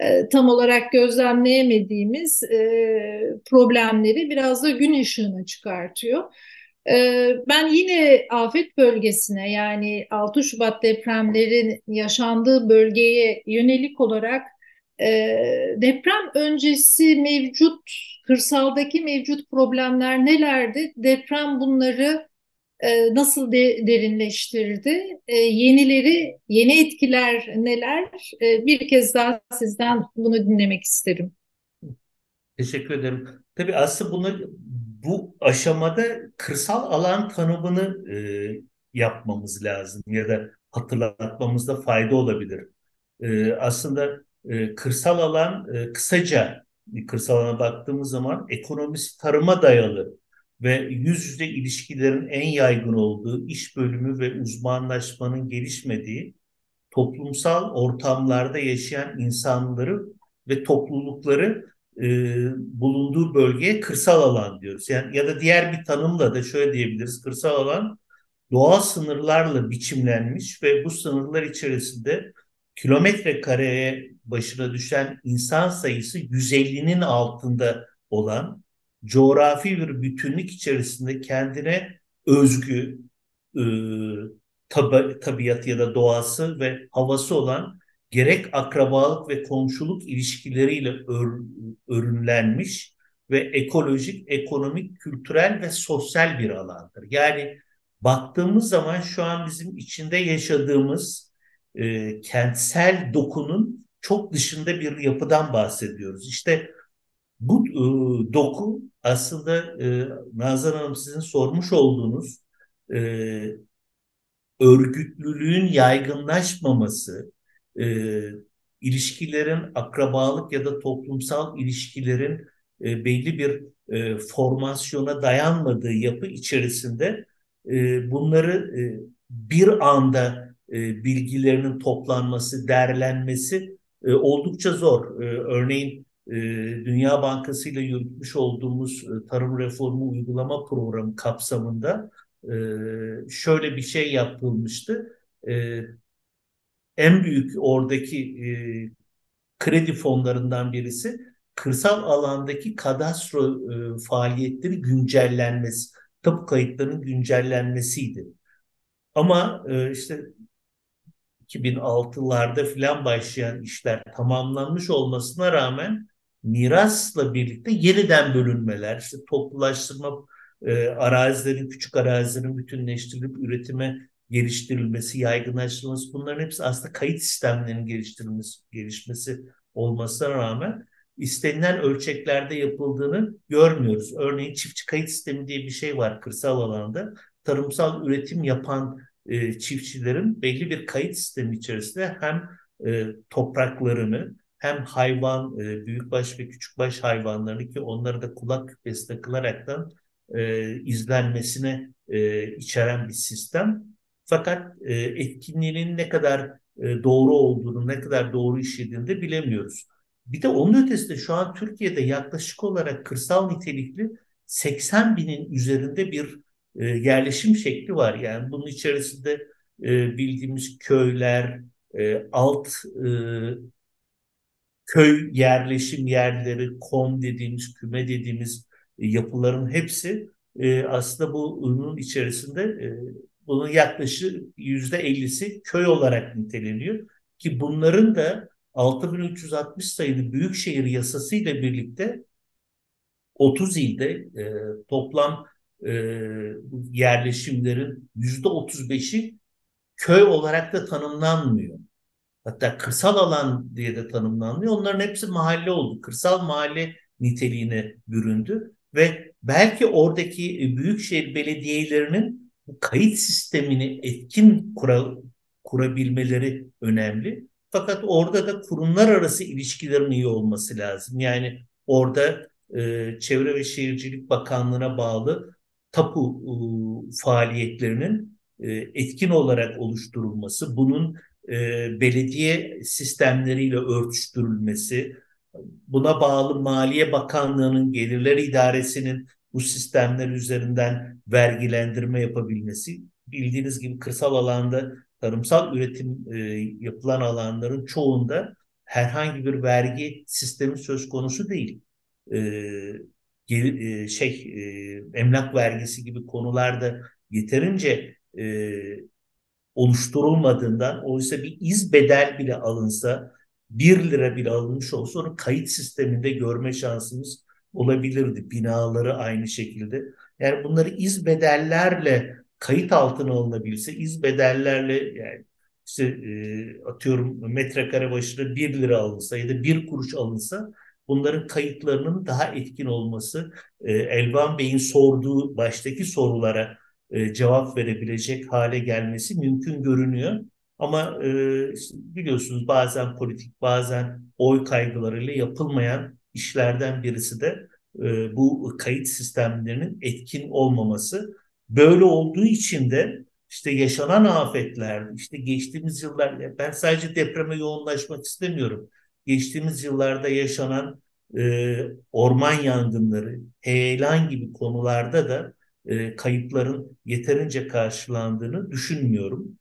e, tam olarak gözlemleyemediğimiz e, problemleri biraz da gün ışığına çıkartıyor. E, ben yine afet bölgesine yani 6 Şubat depremlerin yaşandığı bölgeye yönelik olarak deprem öncesi mevcut kırsaldaki mevcut problemler nelerdi? Deprem bunları e, nasıl de, derinleştirdi? E, yenileri, yeni etkiler neler? E, bir kez daha sizden bunu dinlemek isterim. Teşekkür ederim. Tabii aslında bunu bu aşamada kırsal alan tanımını e, yapmamız lazım ya da hatırlatmamızda fayda olabilir. E, aslında e, kırsal alan e, kısaca kırsal alana baktığımız zaman ekonomisi tarıma dayalı ve yüz yüze ilişkilerin en yaygın olduğu iş bölümü ve uzmanlaşmanın gelişmediği toplumsal ortamlarda yaşayan insanları ve toplulukları e, bulunduğu bölgeye kırsal alan diyoruz. Yani ya da diğer bir tanımla da şöyle diyebiliriz. Kırsal alan doğal sınırlarla biçimlenmiş ve bu sınırlar içerisinde kilometre kareye başına düşen insan sayısı 150'nin altında olan coğrafi bir bütünlük içerisinde kendine özgü e, tab tabiat ya da doğası ve havası olan gerek akrabalık ve komşuluk ilişkileriyle ör, örünlenmiş ve ekolojik, ekonomik, kültürel ve sosyal bir alandır. Yani baktığımız zaman şu an bizim içinde yaşadığımız e, kentsel dokunun çok dışında bir yapıdan bahsediyoruz. İşte bu e, doku aslında e, Nazan Hanım sizin sormuş olduğunuz e, örgütlülüğün yaygınlaşmaması, e, ilişkilerin akrabalık ya da toplumsal ilişkilerin e, belli bir e, formasyona dayanmadığı yapı içerisinde e, bunları e, bir anda e, bilgilerinin toplanması, derlenmesi e, oldukça zor. E, örneğin e, Dünya Bankası ile yürütmüş olduğumuz e, tarım reformu uygulama programı kapsamında e, şöyle bir şey yapılmıştı. E, en büyük oradaki kredi fonlarından birisi kırsal alandaki kadastro faaliyetleri güncellenmesi, tapu kayıtlarının güncellenmesiydi. Ama işte 2006'larda filan başlayan işler tamamlanmış olmasına rağmen mirasla birlikte yeniden bölünmeler, işte toplulaştırma, e, arazilerin, küçük arazilerin bütünleştirilip üretime geliştirilmesi, yaygınlaştırılması bunların hepsi aslında kayıt sistemlerinin geliştirilmesi, gelişmesi olmasına rağmen istenilen ölçeklerde yapıldığını görmüyoruz. Örneğin çiftçi kayıt sistemi diye bir şey var kırsal alanda. Tarımsal üretim yapan e, çiftçilerin belli bir kayıt sistemi içerisinde hem e, topraklarını hem hayvan, e, büyükbaş ve küçükbaş hayvanlarını ki onları da kulak küpesi takılaraktan e, izlenmesine e, içeren bir sistem. Fakat e, etkinliğinin ne kadar e, doğru olduğunu, ne kadar doğru işlediğini de bilemiyoruz. Bir de onun ötesinde şu an Türkiye'de yaklaşık olarak kırsal nitelikli 80 binin üzerinde bir e, yerleşim şekli var. Yani bunun içerisinde e, bildiğimiz köyler, e, alt e, köy yerleşim yerleri, kom dediğimiz, küme dediğimiz e, yapıların hepsi e, aslında bunun içerisinde e, bunun yaklaşık yüzde ellisi köy olarak niteleniyor. Ki bunların da 6360 sayılı büyükşehir yasası ile birlikte 30 ilde e, toplam e, yerleşimlerin yüzde 35'i köy olarak da tanımlanmıyor. Hatta kırsal alan diye de tanımlanmıyor. Onların hepsi mahalle oldu. Kırsal mahalle niteliğine büründü ve belki oradaki e, büyükşehir belediyelerinin bu kayıt sistemini etkin kura, kurabilmeleri önemli. Fakat orada da kurumlar arası ilişkilerin iyi olması lazım. Yani orada e, Çevre ve Şehircilik Bakanlığı'na bağlı tapu e, faaliyetlerinin e, etkin olarak oluşturulması, bunun e, belediye sistemleriyle örtüştürülmesi, buna bağlı Maliye Bakanlığı'nın Gelirler İdaresi'nin bu sistemler üzerinden vergilendirme yapabilmesi, bildiğiniz gibi kırsal alanda tarımsal üretim e, yapılan alanların çoğunda herhangi bir vergi sistemi söz konusu değil. E, e, şey e, emlak vergisi gibi konularda yeterince e, oluşturulmadığından oysa bir iz bedel bile alınsa bir lira bile alınmış olsa onu kayıt sisteminde görme şansımız olabilirdi. Binaları aynı şekilde. Yani bunları iz bedellerle kayıt altına alınabilse iz bedellerle yani işte e, atıyorum metrekare başına 1 lira alınsa ya da 1 kuruş alınsa bunların kayıtlarının daha etkin olması e, Elvan Bey'in sorduğu baştaki sorulara e, cevap verebilecek hale gelmesi mümkün görünüyor. Ama e, biliyorsunuz bazen politik bazen oy kaygılarıyla yapılmayan işlerden birisi de e, bu kayıt sistemlerinin etkin olmaması. Böyle olduğu için de işte yaşanan afetler, işte geçtiğimiz yıllar, ben sadece depreme yoğunlaşmak istemiyorum. Geçtiğimiz yıllarda yaşanan e, orman yangınları, heyelan gibi konularda da e, kayıpların yeterince karşılandığını düşünmüyorum.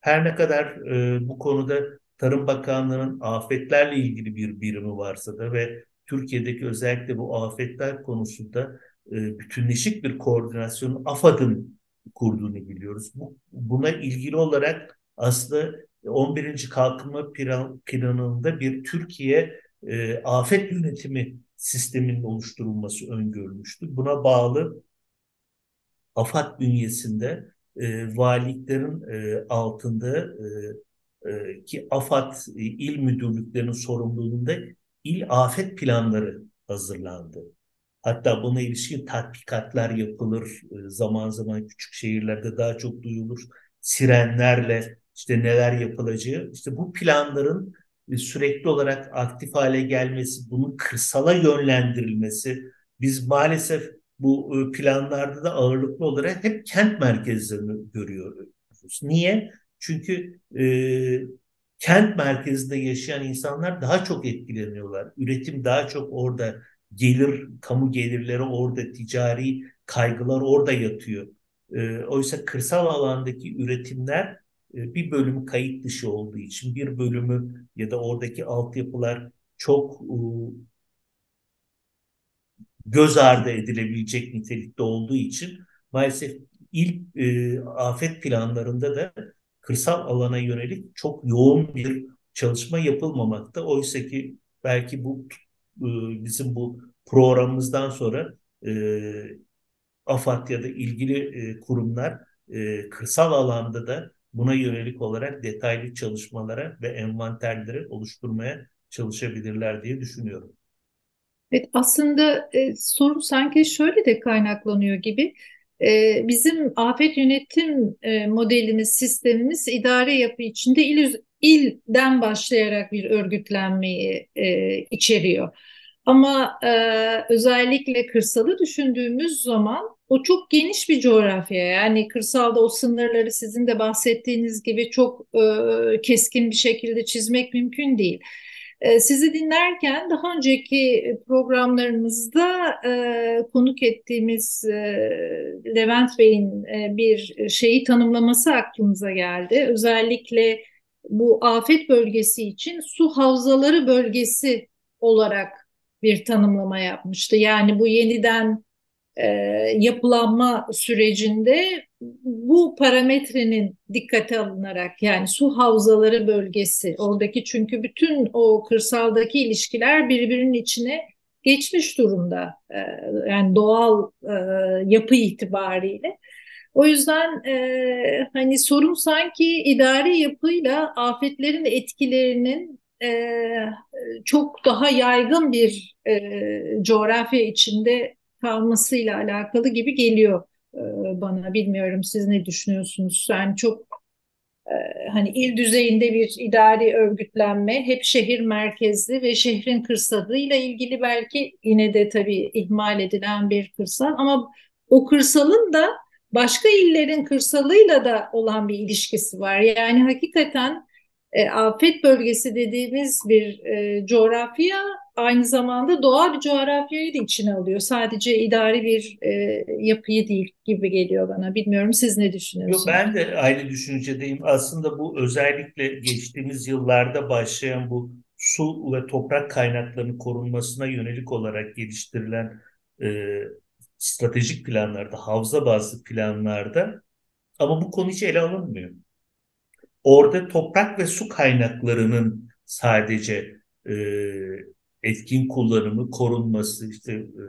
Her ne kadar e, bu konuda Tarım Bakanlığı'nın afetlerle ilgili bir birimi varsa da ve Türkiye'deki özellikle bu afetler konusunda e, bütünleşik bir koordinasyonu AFAD'ın kurduğunu biliyoruz. Bu, buna ilgili olarak aslında 11. Kalkınma Plan, Planı'nda bir Türkiye e, afet yönetimi sisteminin oluşturulması öngörülmüştü. Buna bağlı AFAD bünyesinde e, valiliklerin e, altında e, e, ki AFAD e, il müdürlüklerinin sorumluluğunda il afet planları hazırlandı. Hatta buna ilişkin tatbikatlar yapılır. E, zaman zaman küçük şehirlerde daha çok duyulur. Sirenlerle işte neler yapılacağı. İşte bu planların e, sürekli olarak aktif hale gelmesi, bunun kırsala yönlendirilmesi. Biz maalesef bu e, planlarda da ağırlıklı olarak hep kent merkezlerini görüyoruz. Niye? Çünkü e, kent merkezinde yaşayan insanlar daha çok etkileniyorlar. Üretim daha çok orada, gelir, kamu gelirleri orada, ticari kaygılar orada yatıyor. E, oysa kırsal alandaki üretimler e, bir bölümü kayıt dışı olduğu için, bir bölümü ya da oradaki altyapılar çok e, göz ardı edilebilecek nitelikte olduğu için maalesef ilk e, afet planlarında da kırsal alana yönelik çok yoğun bir çalışma yapılmamakta. Oysa ki belki bu e, bizim bu programımızdan sonra e, AFAD ya da ilgili e, kurumlar e, kırsal alanda da buna yönelik olarak detaylı çalışmalara ve envanterleri oluşturmaya çalışabilirler diye düşünüyorum. Evet, aslında e, soru sanki şöyle de kaynaklanıyor gibi. E, bizim afet yönetim e, modelimiz, sistemimiz idare yapı içinde il, ilden başlayarak bir örgütlenmeyi e, içeriyor. Ama e, özellikle kırsalı düşündüğümüz zaman o çok geniş bir coğrafya. Yani kırsalda o sınırları sizin de bahsettiğiniz gibi çok e, keskin bir şekilde çizmek mümkün değil. Ee, sizi dinlerken daha önceki programlarımızda e, konuk ettiğimiz e, Levent Bey'in e, bir şeyi tanımlaması aklımıza geldi. Özellikle bu afet bölgesi için su havzaları bölgesi olarak bir tanımlama yapmıştı. Yani bu yeniden e, yapılanma sürecinde bu parametrenin dikkate alınarak yani su havzaları bölgesi oradaki çünkü bütün o kırsaldaki ilişkiler birbirinin içine geçmiş durumda e, yani doğal e, yapı itibariyle. O yüzden e, hani sorun sanki idari yapıyla afetlerin etkilerinin e, çok daha yaygın bir e, coğrafya içinde kalmasıyla alakalı gibi geliyor e, bana. Bilmiyorum siz ne düşünüyorsunuz? Yani çok e, hani il düzeyinde bir idari örgütlenme, hep şehir merkezli ve şehrin kırsalıyla ilgili belki yine de tabii ihmal edilen bir kırsal ama o kırsalın da başka illerin kırsalıyla da olan bir ilişkisi var. Yani hakikaten e, afet bölgesi dediğimiz bir e, coğrafya aynı zamanda doğal bir coğrafyayı da içine alıyor. Sadece idari bir e, yapıyı değil gibi geliyor bana. Bilmiyorum siz ne düşünüyorsunuz? Yok, ben de aynı düşüncedeyim. Aslında bu özellikle geçtiğimiz yıllarda başlayan bu su ve toprak kaynaklarının korunmasına yönelik olarak geliştirilen e, stratejik planlarda, havza bazlı planlarda ama bu konu hiç ele alınmıyor. Orada toprak ve su kaynaklarının sadece e, etkin kullanımı, korunması, işte e,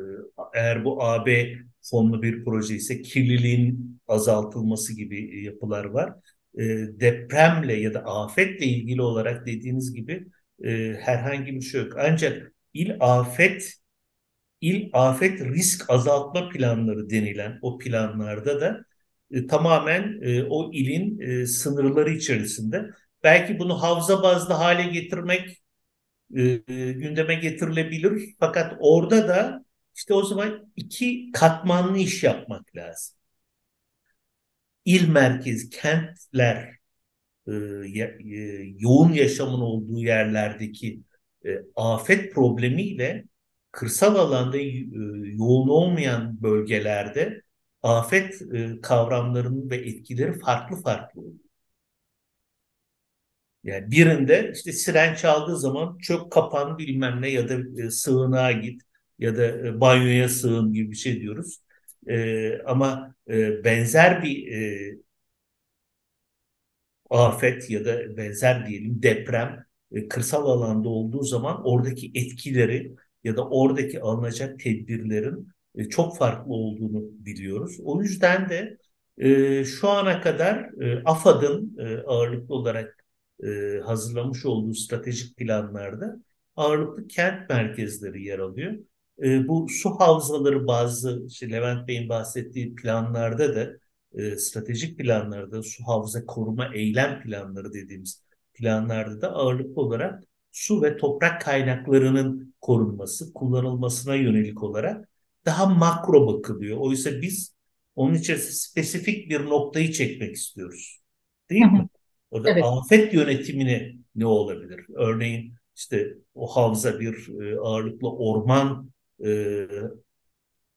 eğer bu AB fonlu bir proje ise kirliliğin azaltılması gibi yapılar var. E, depremle ya da afetle ilgili olarak dediğiniz gibi e, herhangi bir şey yok. Ancak il afet il afet risk azaltma planları denilen o planlarda da e, tamamen e, o ilin e, sınırları içerisinde belki bunu havza bazlı hale getirmek gündeme getirilebilir. Fakat orada da işte o zaman iki katmanlı iş yapmak lazım. İl merkez, kentler, yoğun yaşamın olduğu yerlerdeki e, afet problemiyle kırsal alanda yoğun olmayan bölgelerde afet e, kavramlarının ve etkileri farklı farklı. Yani birinde işte siren çaldığı zaman çök kapan bilmem ne ya da e, sığınağa git ya da e, banyoya sığın gibi bir şey diyoruz. E, ama e, benzer bir e, afet ya da benzer diyelim deprem e, kırsal alanda olduğu zaman oradaki etkileri ya da oradaki alınacak tedbirlerin e, çok farklı olduğunu biliyoruz. O yüzden de e, şu ana kadar e, AFAD'ın ağırlıklı olarak hazırlamış olduğu stratejik planlarda ağırlıklı kent merkezleri yer alıyor. Bu su havzaları bazı işte Levent Bey'in bahsettiği planlarda da stratejik planlarda su havza koruma eylem planları dediğimiz planlarda da ağırlıklı olarak su ve toprak kaynaklarının korunması, kullanılmasına yönelik olarak daha makro bakılıyor. Oysa biz onun içerisinde spesifik bir noktayı çekmek istiyoruz. Değil mi? Orada evet. afet yönetimine ne olabilir? Örneğin işte o havza bir e, ağırlıklı orman e,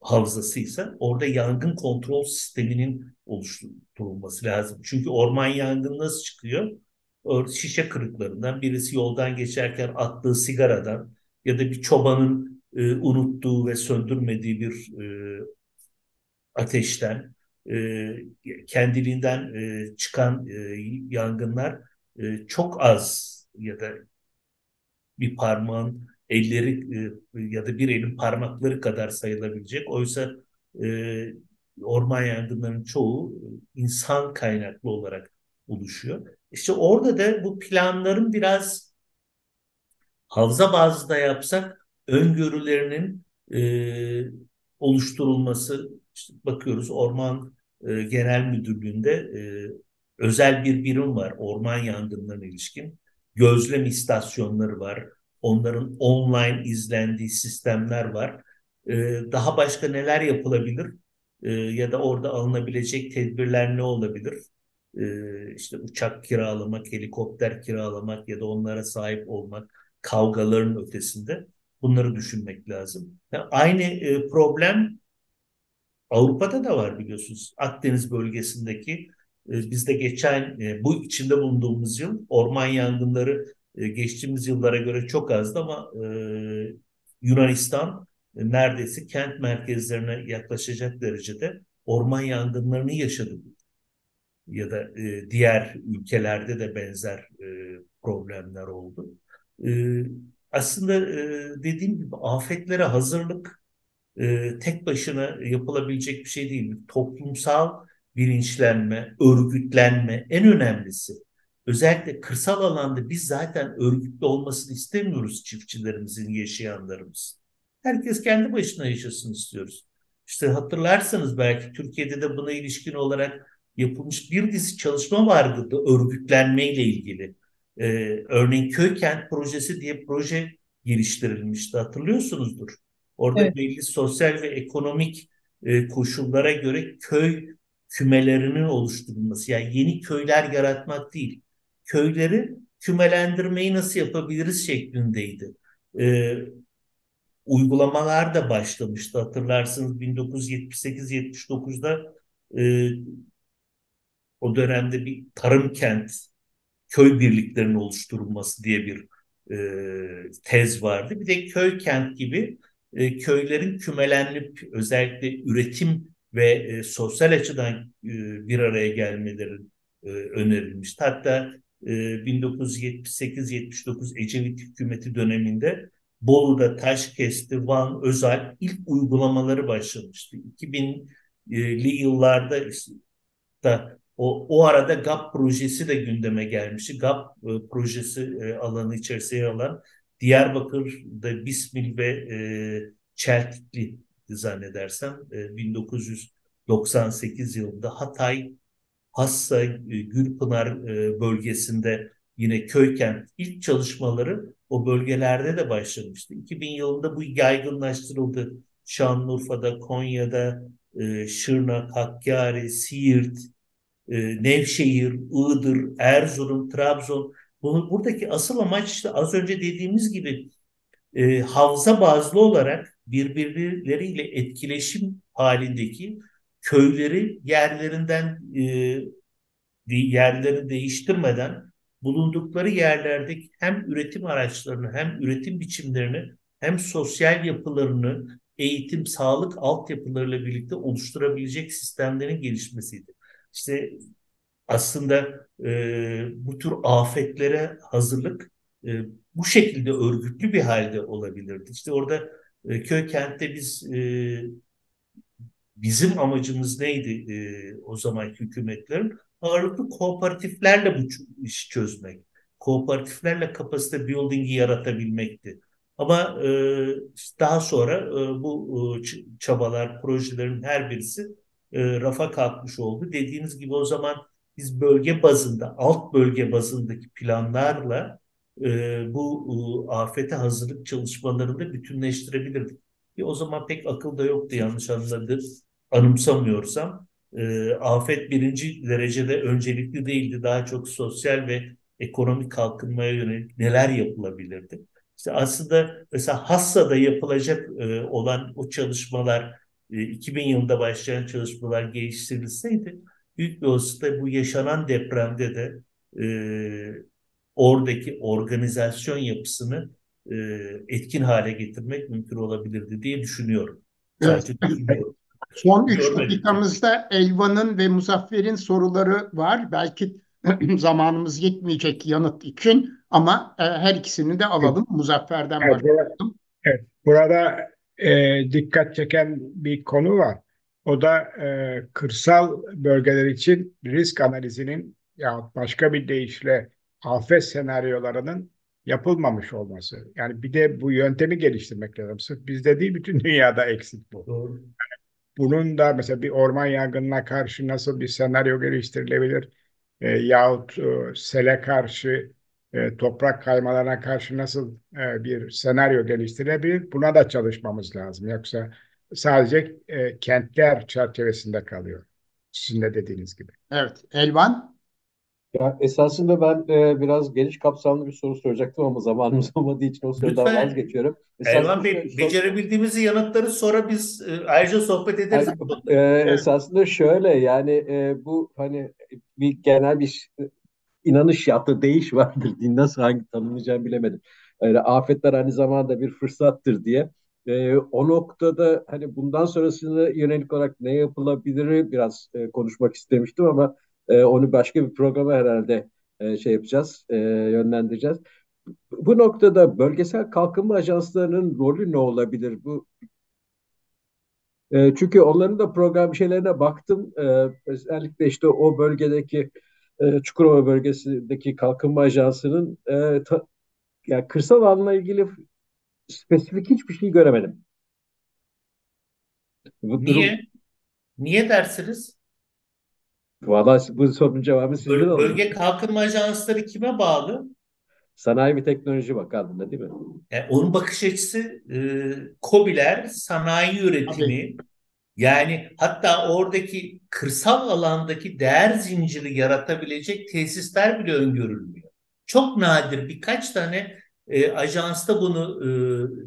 havzasıysa orada yangın kontrol sisteminin oluşturulması lazım. Çünkü orman yangını nasıl çıkıyor? Şişe kırıklarından birisi yoldan geçerken attığı sigaradan ya da bir çobanın e, unuttuğu ve söndürmediği bir e, ateşten e, kendiliğinden e, çıkan e, yangınlar e, çok az ya da bir parmağın elleri e, ya da bir elin parmakları kadar sayılabilecek. Oysa e, orman yangınlarının çoğu insan kaynaklı olarak oluşuyor. İşte orada da bu planların biraz havza bazında yapsak öngörülerinin e, oluşturulması işte bakıyoruz Orman e, Genel Müdürlüğü'nde e, özel bir birim var orman yangınlarına ilişkin. Gözlem istasyonları var. Onların online izlendiği sistemler var. E, daha başka neler yapılabilir? E, ya da orada alınabilecek tedbirler ne olabilir? E, işte uçak kiralamak, helikopter kiralamak ya da onlara sahip olmak, kavgaların ötesinde bunları düşünmek lazım. Yani aynı e, problem Avrupa'da da var biliyorsunuz. Akdeniz bölgesindeki e, bizde geçen e, bu içinde bulunduğumuz yıl orman yangınları e, geçtiğimiz yıllara göre çok azdı ama e, Yunanistan e, neredeyse kent merkezlerine yaklaşacak derecede orman yangınlarını yaşadı. Ya da e, diğer ülkelerde de benzer e, problemler oldu. E, aslında e, dediğim gibi afetlere hazırlık e, tek başına yapılabilecek bir şey değil. Toplumsal bilinçlenme, örgütlenme en önemlisi. Özellikle kırsal alanda biz zaten örgütlü olmasını istemiyoruz çiftçilerimizin, yaşayanlarımız. Herkes kendi başına yaşasın istiyoruz. İşte hatırlarsanız belki Türkiye'de de buna ilişkin olarak yapılmış bir dizi çalışma vardı örgütlenmeyle ilgili. Ee, örneğin köy kent projesi diye proje geliştirilmişti hatırlıyorsunuzdur. Orada evet. belli sosyal ve ekonomik e, koşullara göre köy kümelerinin oluşturulması. Yani yeni köyler yaratmak değil. Köyleri kümelendirmeyi nasıl yapabiliriz şeklindeydi. E, uygulamalar da başlamıştı. Hatırlarsınız 1978-79'da e, o dönemde bir tarım kent köy birliklerinin oluşturulması diye bir e, tez vardı. Bir de köy kent gibi e, köylerin kümelenip özellikle üretim ve e, sosyal açıdan e, bir araya gelmeleri e, önerilmişti. Hatta e, 1978-79 Ecevit hükümeti döneminde Bolu'da Taşkesti, Van, Özal ilk uygulamaları başlamıştı. 2000'li yıllarda da o, o arada GAP projesi de gündeme gelmişti. GAP e, projesi e, alanı içerisinde yer alan Diyarbakır'da Bismil ve e, Çeltikli zannedersem e, 1998 yılında Hatay, Hassa, e, Gülpınar e, bölgesinde yine Köykent ilk çalışmaları o bölgelerde de başlamıştı. 2000 yılında bu yaygınlaştırıldı. Şanlıurfa'da, Konya'da, e, Şırnak, Hakkari, Siirt, e, Nevşehir, Iğdır, Erzurum, Trabzon. Buradaki asıl amaç işte az önce dediğimiz gibi e, havza bazlı olarak birbirleriyle etkileşim halindeki köyleri yerlerinden e, yerlerini değiştirmeden bulundukları yerlerdeki hem üretim araçlarını hem üretim biçimlerini hem sosyal yapılarını eğitim, sağlık altyapılarıyla birlikte oluşturabilecek sistemlerin gelişmesiydi. İşte aslında e, bu tür afetlere hazırlık e, bu şekilde örgütlü bir halde olabilirdi. İşte orada e, köy kentte biz e, bizim amacımız neydi e, o zamanki hükümetlerin? Ağırlıklı kooperatiflerle bu işi çözmek. Kooperatiflerle kapasite building'i yaratabilmekti. Ama e, daha sonra e, bu e, çabalar, projelerin her birisi e, rafa kalkmış oldu. Dediğiniz gibi o zaman biz bölge bazında, alt bölge bazındaki planlarla e, bu e, afete hazırlık çalışmalarını bütünleştirebilirdik. E, o zaman pek akılda yoktu yanlış anladı, anımsamıyorsam. E, afet birinci derecede öncelikli değildi. Daha çok sosyal ve ekonomik kalkınmaya yönelik neler yapılabilirdi? İşte aslında mesela Hassa'da yapılacak e, olan o çalışmalar 2000 yılında başlayan çalışmalar geliştirilseydi büyük bir olasılıkla bu yaşanan depremde de e, oradaki organizasyon yapısını e, etkin hale getirmek mümkün olabilirdi diye düşünüyorum. Evet. düşünüyorum. [laughs] Son üç dakikamızda Elvan'ın ve Muzaffer'in soruları var. Belki [clears throat] zamanımız yetmeyecek yanıt için ama e, her ikisini de alalım. Muzaffer'den evet, başlayalım. Evet, burada e, dikkat çeken bir konu var. O da e, kırsal bölgeler için risk analizinin ya başka bir deyişle afet senaryolarının yapılmamış olması. Yani bir de bu yöntemi geliştirmek lazım. Sırf bizde değil bütün dünyada eksik bu. Doğru. Yani bunun da mesela bir orman yangınına karşı nasıl bir senaryo geliştirilebilir? E, yahut e, sele karşı, e, toprak kaymalarına karşı nasıl e, bir senaryo geliştirilebilir? Buna da çalışmamız lazım. Yoksa sadece e, kentler çerçevesinde kalıyor. Sizin de dediğiniz gibi. Evet. Elvan? Ya esasında ben e, biraz geniş kapsamlı bir soru soracaktım ama zamanımız [laughs] olmadığı için o sorudan Lütfen. vazgeçiyorum. Elvan Bey, sor... becerebildiğimizi yanıtları sonra biz e, ayrıca sohbet ederiz. Yani, e, esasında şöyle yani e, bu hani bir genel bir inanış ya da değiş vardır. Din nasıl hangi tanımlayacağımı bilemedim. Yani afetler aynı zamanda bir fırsattır diye. E, o noktada hani bundan sonrasını yönelik olarak ne yapılabilir biraz e, konuşmak istemiştim ama e, onu başka bir programa herhalde e, şey yapacağız, e, yönlendireceğiz. Bu noktada bölgesel kalkınma ajanslarının rolü ne olabilir? Bu e, çünkü onların da program şeylerine baktım. E, özellikle işte o bölgedeki e, Çukurova bölgesindeki kalkınma ajansının e, ta, yani kırsal alanla ilgili spesifik hiçbir şey göremedim. Bu Niye? Durum... Niye dersiniz? Valla bu sorunun cevabı sizden Böl Bölge kalkınma ajansları kime bağlı? Sanayi ve Teknoloji Bakanlığı'na değil mi? Yani e, onun bakış açısı e, COBİ'ler, sanayi üretimi, Tabii. Yani hatta oradaki kırsal alandaki değer zinciri yaratabilecek tesisler bile öngörülmüyor. Çok nadir birkaç tane e, ajansta bunu e,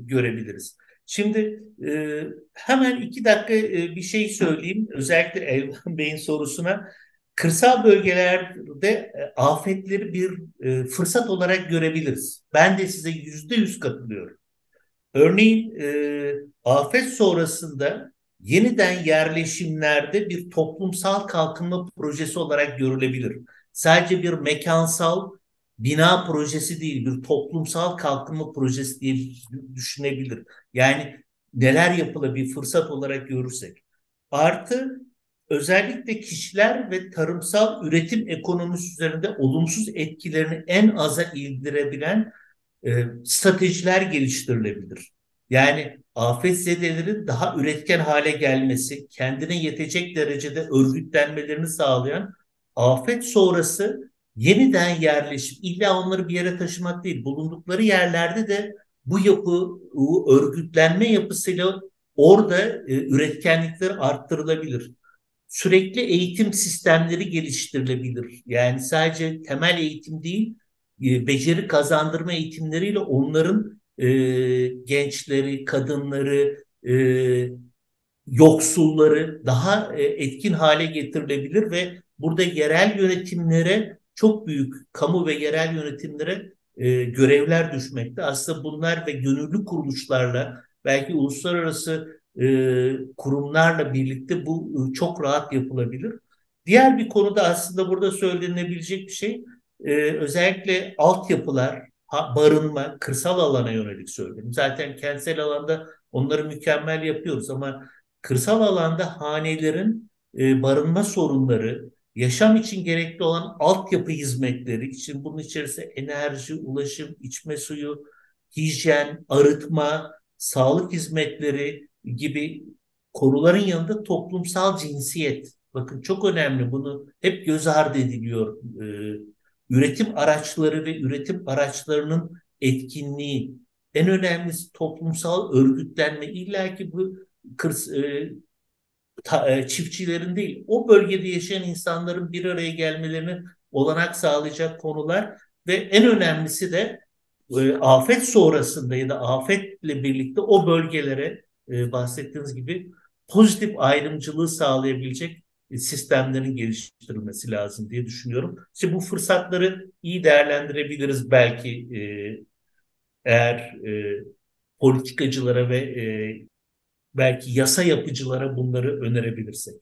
görebiliriz. Şimdi e, hemen iki dakika e, bir şey söyleyeyim. Özellikle Elvan [laughs] Bey'in sorusuna. Kırsal bölgelerde e, afetleri bir e, fırsat olarak görebiliriz. Ben de size yüzde yüz katılıyorum. Örneğin e, afet sonrasında yeniden yerleşimlerde bir toplumsal kalkınma projesi olarak görülebilir. Sadece bir mekansal bina projesi değil, bir toplumsal kalkınma projesi diye düşünebilir. Yani neler yapılabilir fırsat olarak görürsek. Artı özellikle kişiler ve tarımsal üretim ekonomisi üzerinde olumsuz etkilerini en aza indirebilen e, stratejiler geliştirilebilir. Yani afet zedelerin daha üretken hale gelmesi, kendine yetecek derecede örgütlenmelerini sağlayan afet sonrası yeniden yerleşim, illa onları bir yere taşımak değil, bulundukları yerlerde de bu yapı, bu örgütlenme yapısıyla orada e, üretkenlikleri arttırılabilir. Sürekli eğitim sistemleri geliştirilebilir. Yani sadece temel eğitim değil, e, beceri kazandırma eğitimleriyle onların e, gençleri, kadınları, e, yoksulları daha e, etkin hale getirilebilir ve burada yerel yönetimlere çok büyük kamu ve yerel yönetimlere e, görevler düşmekte. Aslında bunlar ve gönüllü kuruluşlarla belki uluslararası e, kurumlarla birlikte bu e, çok rahat yapılabilir. Diğer bir konuda aslında burada söylenebilecek bir şey e, özellikle altyapılar, barınma, kırsal alana yönelik söyledim. Zaten kentsel alanda onları mükemmel yapıyoruz ama kırsal alanda hanelerin e, barınma sorunları, yaşam için gerekli olan altyapı hizmetleri için bunun içerisinde enerji, ulaşım, içme suyu, hijyen, arıtma, sağlık hizmetleri gibi konuların yanında toplumsal cinsiyet. Bakın çok önemli bunu hep göz ardı ediliyor. Ee, üretim araçları ve üretim araçlarının etkinliği en önemlisi toplumsal örgütlenme. İlla ki bu kırs, e, ta, e, çiftçilerin değil, o bölgede yaşayan insanların bir araya gelmelerini olanak sağlayacak konular ve en önemlisi de e, afet sonrasında ya da afetle birlikte o bölgelere e, bahsettiğiniz gibi pozitif ayrımcılığı sağlayabilecek sistemlerin geliştirilmesi lazım diye düşünüyorum. İşte bu fırsatları iyi değerlendirebiliriz belki e, eğer e, politikacılara ve e, belki yasa yapıcılara bunları önerebilirsek.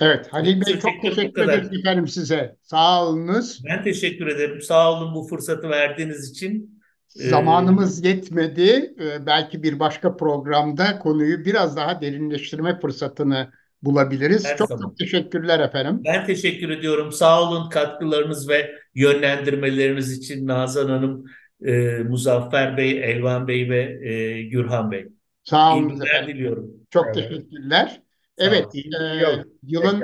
Evet Halil Bey çok teşekkür ederim efendim size. Sağ olunuz. Ben teşekkür ederim. Sağ olun bu fırsatı verdiğiniz için. Ee, Zamanımız yetmedi. Ee, belki bir başka programda konuyu biraz daha derinleştirme fırsatını bulabiliriz. Her çok zaman. çok teşekkürler efendim. Ben teşekkür ediyorum. Sağ olun katkılarınız ve yönlendirmeleriniz için Nazan Hanım, e, Muzaffer Bey, Elvan Bey ve e, Gürhan Bey. Sağ olun. İyi günler diliyorum. Çok evet. teşekkürler. Evet, e, yılın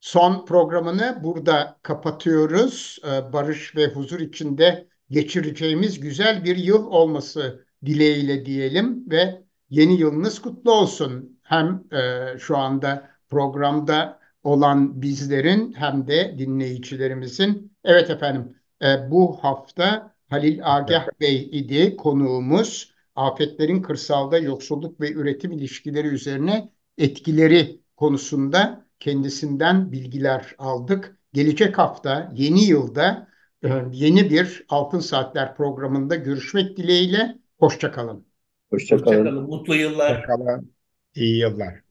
son programını burada kapatıyoruz. E, barış ve huzur içinde geçireceğimiz güzel bir yıl olması dileğiyle diyelim ve yeni yılınız kutlu olsun. Hem e, şu anda programda olan bizlerin hem de dinleyicilerimizin. Evet efendim e, bu hafta Halil Agah Bey idi konuğumuz. Afetlerin kırsalda yoksulluk ve üretim ilişkileri üzerine etkileri konusunda kendisinden bilgiler aldık. Gelecek hafta yeni yılda e, yeni bir Altın Saatler programında görüşmek dileğiyle. Hoşçakalın. Hoşçakalın. Hoşça Mutlu yıllar. Hoşçakalın. İyi yıllar.